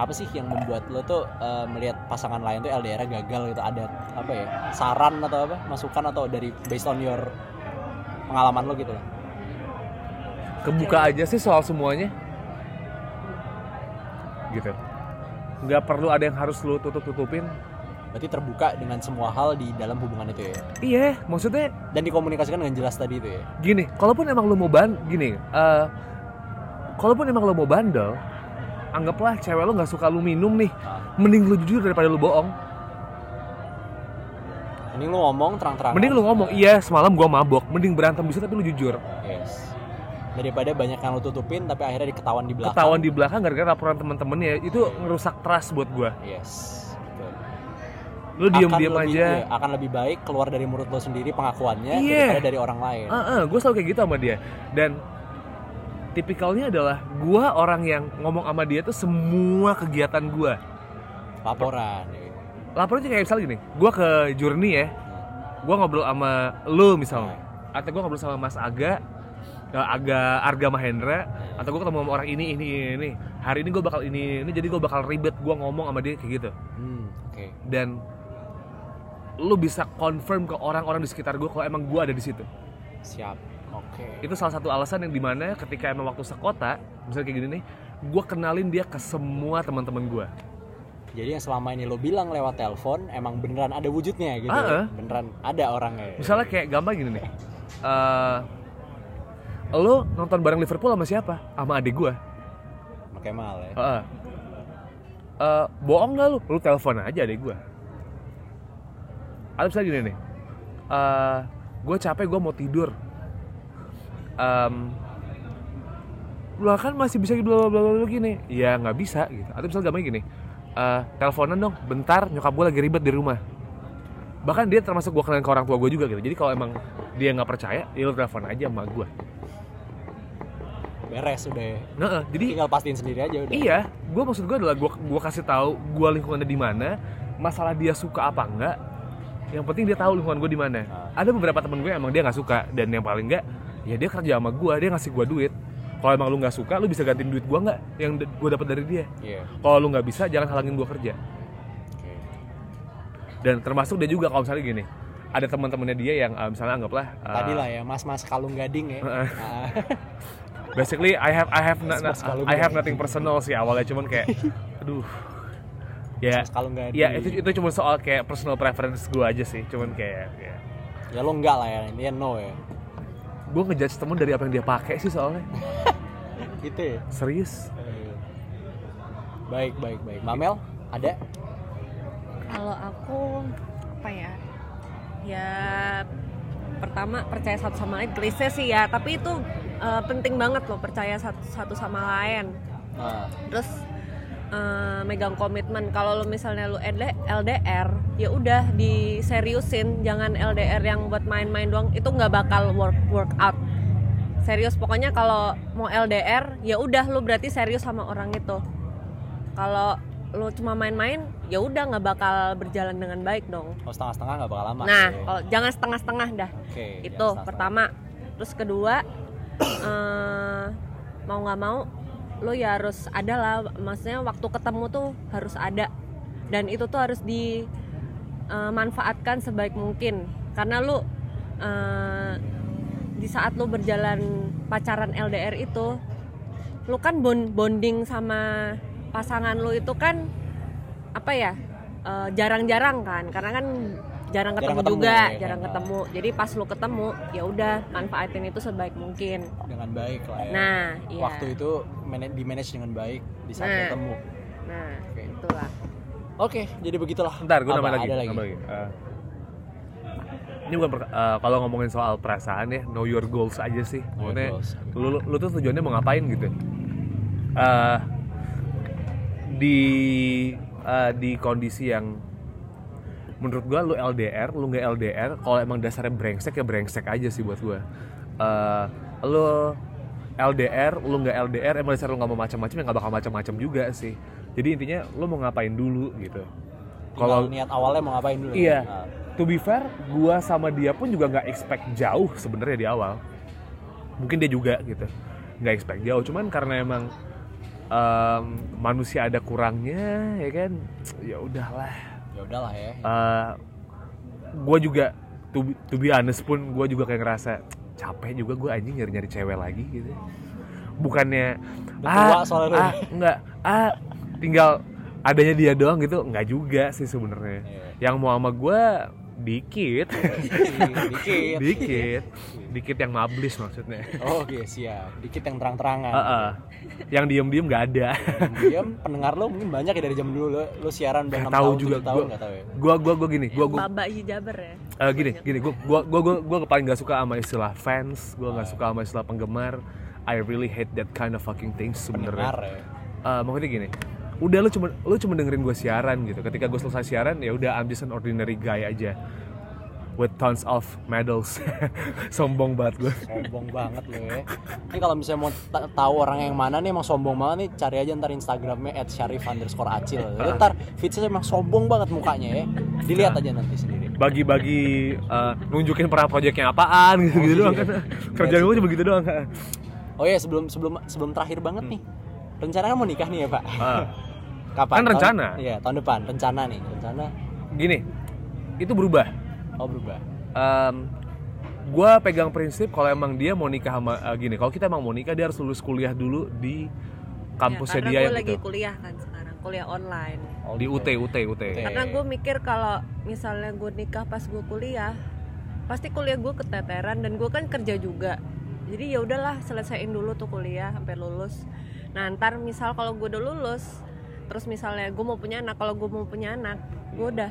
Apa sih yang membuat lo tuh uh, melihat pasangan lain tuh LDR gagal gitu ada apa ya? Saran atau apa? Masukan atau dari based on your pengalaman lo gitu kebuka aja sih soal semuanya gitu nggak perlu ada yang harus lu tutup tutupin Berarti terbuka dengan semua hal di dalam hubungan itu ya. iya maksudnya Dan dikomunikasikan dengan jelas tadi itu ya. gini kalaupun emang lu mau ban gini eh kalaupun emang lu mau bandel anggaplah cewek lu nggak suka lu minum nih Ah. mending lu jujur daripada lu bohong Mending lu ngomong terang-terangan. mending lu ngomong iya semalam gua mabok mending berantem bisa tapi lu jujur Yes. Daripada banyak yang lu tutupin tapi akhirnya diketahuan di belakang. ketahuan di belakang gara-gara laporan temen-temennya itu ngerusak trust buat gua Yes. Betul. lu diem Akan diem lebih- aja iya, akan lebih baik keluar dari mulut lo sendiri pengakuannya Iya. daripada dari orang lain. gue selalu kayak gitu sama dia dan tipikalnya adalah gua orang yang ngomong sama dia tuh semua kegiatan gua Laporan. ya. laporan aja kayak misalnya gini gua ke Journey ya gua ngobrol sama lu misalnya atau gua ngobrol sama Mas Aga eh, Aga Arga Mahendra atau gua ketemu sama orang ini ini ini, hari ini gua bakal ini ini jadi gua bakal ribet gua ngomong sama dia kayak gitu Hmm, oke. dan lu bisa confirm ke orang-orang di sekitar gua kalau emang gua ada di situ Siap. Oke. itu salah satu alasan yang di mana ketika emang waktu sekota misalnya kayak gini nih gue kenalin dia ke semua teman-teman gue Jadi yang selama ini lo bilang lewat telepon emang beneran ada wujudnya gitu. Ah. Beneran ada orangnya. misalnya kayak gampang gini nih eh lo nonton bareng Liverpool sama siapa? Sama adik gue Sama Kemal ya. Heeh. Eh, bohong gak lu? Lu telepon aja adik gue atau misalnya gini nih. Eh gue capek gue mau tidur. Em, lah kan masih bisa bla bla bla bla gini. Ya nggak bisa gitu. Atau misalnya gampang gini. Eh teleponan dong bentar nyokap gue lagi ribet di rumah. Bahkan dia termasuk gue kenalin ke orang tua gue juga gitu. Jadi kalau emang dia nggak percaya ya lu telepon aja sama gue Beres udah. ya. nah, jadi Tinggal pastiin sendiri aja udah. Iya, gue maksud gue adalah gue gua kasih tahu gue lingkungannya di mana, masalah dia suka apa enggak. Yang penting dia tahu lingkungan gue di mana. Ah. Ada beberapa temen gue emang dia nggak suka dan yang paling enggak, ya dia kerja sama gue, dia ngasih gue duit. Kalau emang lu nggak suka, lu bisa gantiin duit gue nggak yang gue dapat dari dia. Iya. Kalau lu nggak bisa, jangan halangin gue kerja. Dan termasuk dia juga kalau misalnya gini, ada teman-temannya dia yang eh, misalnya anggaplah eh, Tadi lah ya, mas-mas kalung gading ya. Heeh. Basically I have I have na- na- I have nothing personal sih awalnya cuman kayak aduh ya kalung gading. Ya itu itu cuma soal kayak personal preference gue aja sih, cuman kayak ya. Ya lo enggak lah ya, ini no ya. gue ngejudge temen dari apa yang dia pakai sih soalnya. Itu ya. Serius? Eh, Baik, baik, baik. Mamel, ada? Kalau aku apa ya? Ya pertama percaya satu sama lain klise sih ya, tapi itu eh, penting banget loh percaya satu, satu sama lain. Nah, Terus eh, megang komitmen. Kalau lo misalnya LD- LDR, ya udah diseriusin, jangan LDR yang buat main-main doang. Itu nggak bakal work work out. Serius pokoknya kalau mau LDR, ya udah lu berarti serius sama orang itu. Kalau lu cuma main-main, ya udah nggak bakal berjalan dengan baik dong. kalau setengah-setengah nggak bakal lama. Nah, ya. kalau jangan setengah-setengah dah. Oke. itu jangan setengah-setengah. pertama. Terus kedua, eh, mau nggak mau, lu ya harus ada lah. Maksudnya waktu ketemu tuh harus ada. Dan itu tuh harus dimanfaatkan sebaik mungkin. Karena lu eh, di saat lu berjalan pacaran LDR itu, lu kan bond- bonding sama pasangan lu itu kan apa ya eh, jarang-jarang kan karena kan jarang ketemu, ketemu, juga ya jarang kan? ketemu jadi pas lu ketemu ya udah manfaatin itu sebaik mungkin dengan baik lah ya. nah iya Waktu itu di manage dengan baik di saat Nah. ketemu. nah Oke. itulah Oke, jadi begitulah. Ntar gue nambah lagi. Lagi. nambah lagi. Eh, ini bukan eh, kalau ngomongin soal perasaan ya, know your goals aja sih. Maksudnya goals. lu, lu, tuh tujuannya mau ngapain gitu. Eh, di eh, di kondisi yang menurut gua lu LDR, lu nggak LDR, kalau emang dasarnya brengsek ya brengsek aja sih buat gua. Eh, lu LDR lu nggak LDR emang dasar lu nggak mau macam-macam ya nggak bakal macam-macam juga sih jadi intinya lu mau ngapain dulu gitu Kalau niat awalnya mau ngapain dulu? Iya. Nah, to be fair gua sama dia pun juga nggak expect jauh sebenarnya di awal mungkin dia juga gitu nggak expect jauh cuman karena emang em, manusia ada kurangnya ya kan ya udahlah ya udahlah ya. gue juga to, be- to be honest pun gue juga kayak ngerasa capek juga gue anjing nyari nyari cewek lagi gitu bukannya Udah tua soalnya lu. ah enggak ah tinggal adanya dia doang gitu enggak juga sih sebenarnya Iya. yang mau sama gue dikit Dikit. dikit dikit yang mablis maksudnya Oh, Oke, siap. Dikit yang terang-terangan. Heeh. yang diem diem nggak ada Diam pendengar lo mungkin banyak ya dari zaman dulu lo, lo siaran udah Nggak 6 tahu tahun, juga 7 tahun gua nggak tahu ya. gua gua gua gini gua gua Baba hijaber ya Eh, gini gini gue gua gua gua gua paling gak suka sama istilah fans gue gak suka sama istilah penggemar I really hate that kind of fucking things sebenarnya ya. Eh, maksudnya gini udah lu cuma lu cuma dengerin gue siaran gitu ketika gue selesai siaran ya udah I'm just an ordinary guy aja with tons of medals sombong banget gue Sombong banget lo ya. Ini kalau misalnya mau ta- tahu orang yang mana nih emang sombong banget nih cari aja ntar Instagramnya @syarif underscore acil. Ntar feedsnya emang sombong banget mukanya ya. Dilihat aja nanti sendiri. bagi-bagi eh, nunjukin pernah projectnya apaan gitu gitu Oh, doang iya. kan kerjaan gue cuma gitu doang kan Oh iya sebelum sebelum sebelum terakhir banget nih. Rencananya mau nikah nih ya Pak? Ah, Kapan? Kan Tahun- rencana. Iya tahun depan. Rencana nih. Rencana. gini itu berubah Oh berubah. gue pegang prinsip kalau emang dia mau nikah sama eh, gini kalau kita emang mau nikah dia harus lulus kuliah dulu di kampusnya ya, karena dia gue yang lagi itu kuliah kan sekarang kuliah online Oh, di gitu. UT UT UT karena gue mikir kalau misalnya gue nikah pas gue kuliah pasti kuliah gue keteteran dan gue kan kerja juga jadi ya udahlah selesaiin dulu tuh kuliah sampai lulus nah ntar misal kalau gue udah lulus terus misalnya gue mau punya anak kalau gue mau punya anak gue udah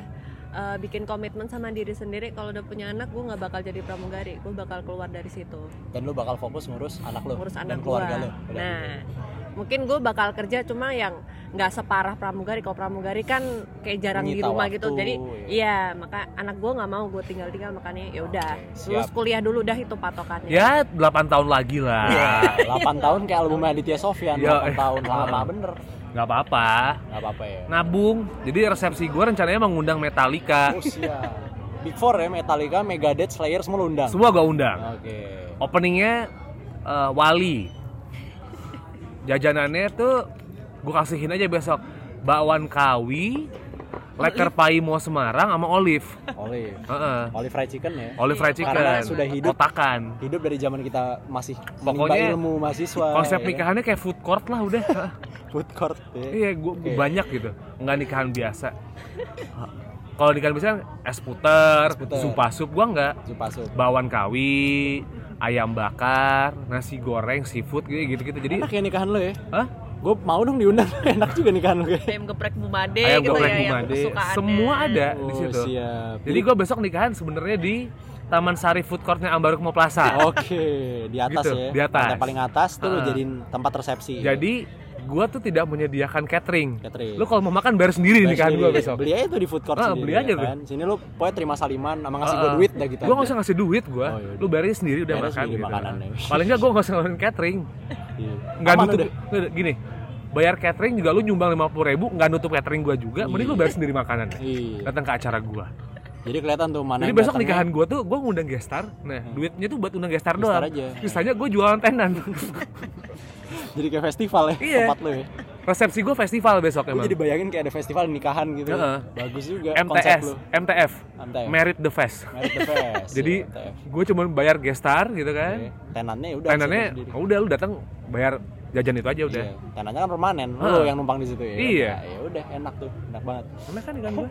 uh, bikin komitmen sama diri sendiri kalau udah punya anak gue nggak bakal jadi pramugari gue bakal keluar dari situ Dan lo bakal fokus ngurus anak lo ngurus dan anak keluarga gua. lo. Udah Nah, gitu. mungkin gue bakal kerja cuma yang nggak separah pramugari. Kalau pramugari kan kayak jarang di Menyita rumah waktu, gitu. Jadi iya. iya, maka anak gue nggak mau gue tinggal-tinggal makanya ya udah lulus kuliah dulu dah itu patokannya. ya 8 tahun lagi lah Iya, 8 tahun kayak album Aditya Sofyan, Iya. 8 tahun lama bener. Nggak apa-apa Gak apa-apa ya. nabung jadi resepsi gue rencananya mengundang Metallica Oh siap. Big Four ya, Metallica, Megadeth, Slayer semua lo undang. semua gue undang Oke. openingnya eh, Wali jajanannya tuh gue kasihin aja besok bakwan kawi leker paimo Semarang sama olive Olive. Heeh. Olive fried chicken ya. olive fried chicken Karena sudah hidup. kotakan Hidup dari zaman kita masih Pokoknya ilmu mahasiswa. konsep ya nikahannya kayak food court lah udah food court. ya. iya gue Oke. banyak gitu nggak nikahan biasa kalau nikahan biasa es puter, Es puter. supa sup gue nggak Supa sup. bakwan kawi ayam bakar nasi goreng seafood gitu gitu, jadi Enak ya nikahan lo ya? Hah? Gue mau dong diundang. Enak juga nikahan lo ya. Ayam geprek bumade ayam gitu goreng ya yang bumade kesukaannya. semua ada di Oh, situ siap. jadi gue besok nikahan sebenarnya di Taman Sari Food Courtnya Ambarukmo Plaza Oke, di atas Gitu, ya. di atas. Lantai paling atas tuh Heeh. jadiin tempat resepsi. jadi gue tuh tidak menyediakan catering Catering. lu kalau mau makan bayar sendiri Bayar nikahan gue sendiri. besok Beli aja tuh di food court Ah, sendiri. beli aja ya tuh. kan. Sini lu pokoknya terima saliman sama ngasih gue Heeh. duit dah gitu. gue nggak usah ngasih duit gue Oh, yaudah. lu bayarnya sendiri udah Bayarnya makan sendiri gitu. makanannya. paling nggak gue nggak usah ngeluarin catering Iya. Aman nutup udah. Gini bayar catering juga lu nyumbang lima puluh ribu nggak nutup catering gue juga mending lu Iya. bayar sendiri makanan Iya. datang ke acara gue Jadi kelihatan tuh mana jadi besok nikahan gue tuh gue ngundang gestar nah duitnya tuh buat undang gestar Gestar doang aja. sisanya gue jualan tenan Jadi kayak festival ya Iya. tempat lu ya. resepsi gue festival besok emang jadi bayangin kayak ada festival nikahan gitu. Heeh. Bagus juga konsep MTS lu. MTF MTF. Merit the Fest Merit the Fest. jadi Iya, gue cuma bayar gestar gitu kan Tenannya ya udah tenannya situ sendiri. oh udah lu datang bayar jajan itu aja udah Iya. Tenannya kan permanen. Lu yang numpang di situ ya. Iya. Nah, ya udah enak tuh, enak banget. enak kan ikan gue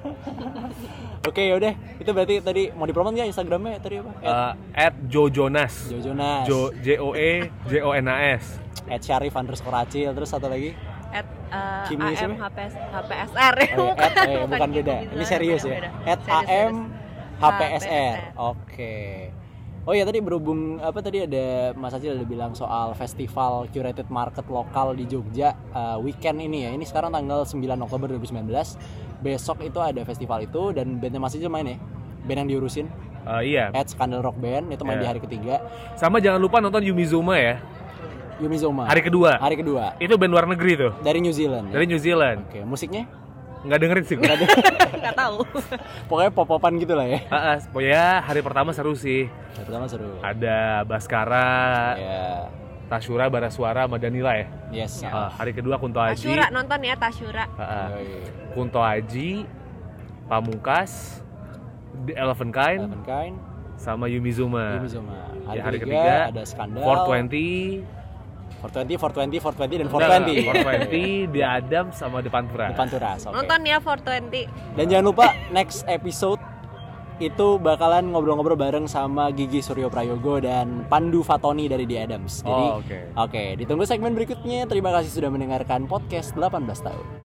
Oke, ya udah. Itu berarti tadi mau dipromot nggak Instagramnya tadi apa? At Eh, at Jojonas Jojonas. Jo J O E J O N A S At Syarif underscore Acil terus satu lagi at uh, Kimi AM siapa? HPS, HPSR ya oh, ya, at, eh, bukan beda ini serius ya beda. at Serius, AM serius. HPSR oke Oh ya tadi berhubung apa tadi ada Mas Acil ada bilang soal festival curated market lokal di Jogja uh, weekend ini ya. Ini sekarang tanggal 9 Oktober 2019. Besok itu ada festival itu dan bandnya Mas Acil main ya. Band yang diurusin Eh, iya at Scandal Rock Band itu main Iya. di hari ketiga. sama jangan lupa nonton Yumi Zuma ya Yumizoma. Hari kedua. Hari kedua. Itu band luar negeri tuh. Dari New Zealand. ya? Dari New Zealand. Oke, musiknya? Nggak dengerin sih gue. nggak tahu Pokoknya pop-popan gitu lah ya. Ah, ah, pokoknya hari pertama seru sih. Yang pertama seru. Ada Baskara, Ya. Tashura, Barasuara, sama Danila ya. Yes. Ah, hari kedua Kunto Aji. Tasyura nonton ya Tasyura Ah, ah. Yoi. Kunto Aji, Pamungkas, The Elephant Kind, Eleven Kind, sama Yumizuma. Yumizoma. Hari, Ya, hari ketiga, ketiga, ada Skandal. 420, 420, 420, 420 dan Udah, 420, 420. The Adam sama The Pantura. Depan turas. oke. nonton ya 420 Dan jangan lupa next episode itu bakalan ngobrol-ngobrol bareng sama Gigi Suryo Prayogo dan Pandu Fatoni dari The Adams. Jadi Oh, oke. oke, ditunggu segmen berikutnya. Terima kasih sudah mendengarkan podcast 18 tahun.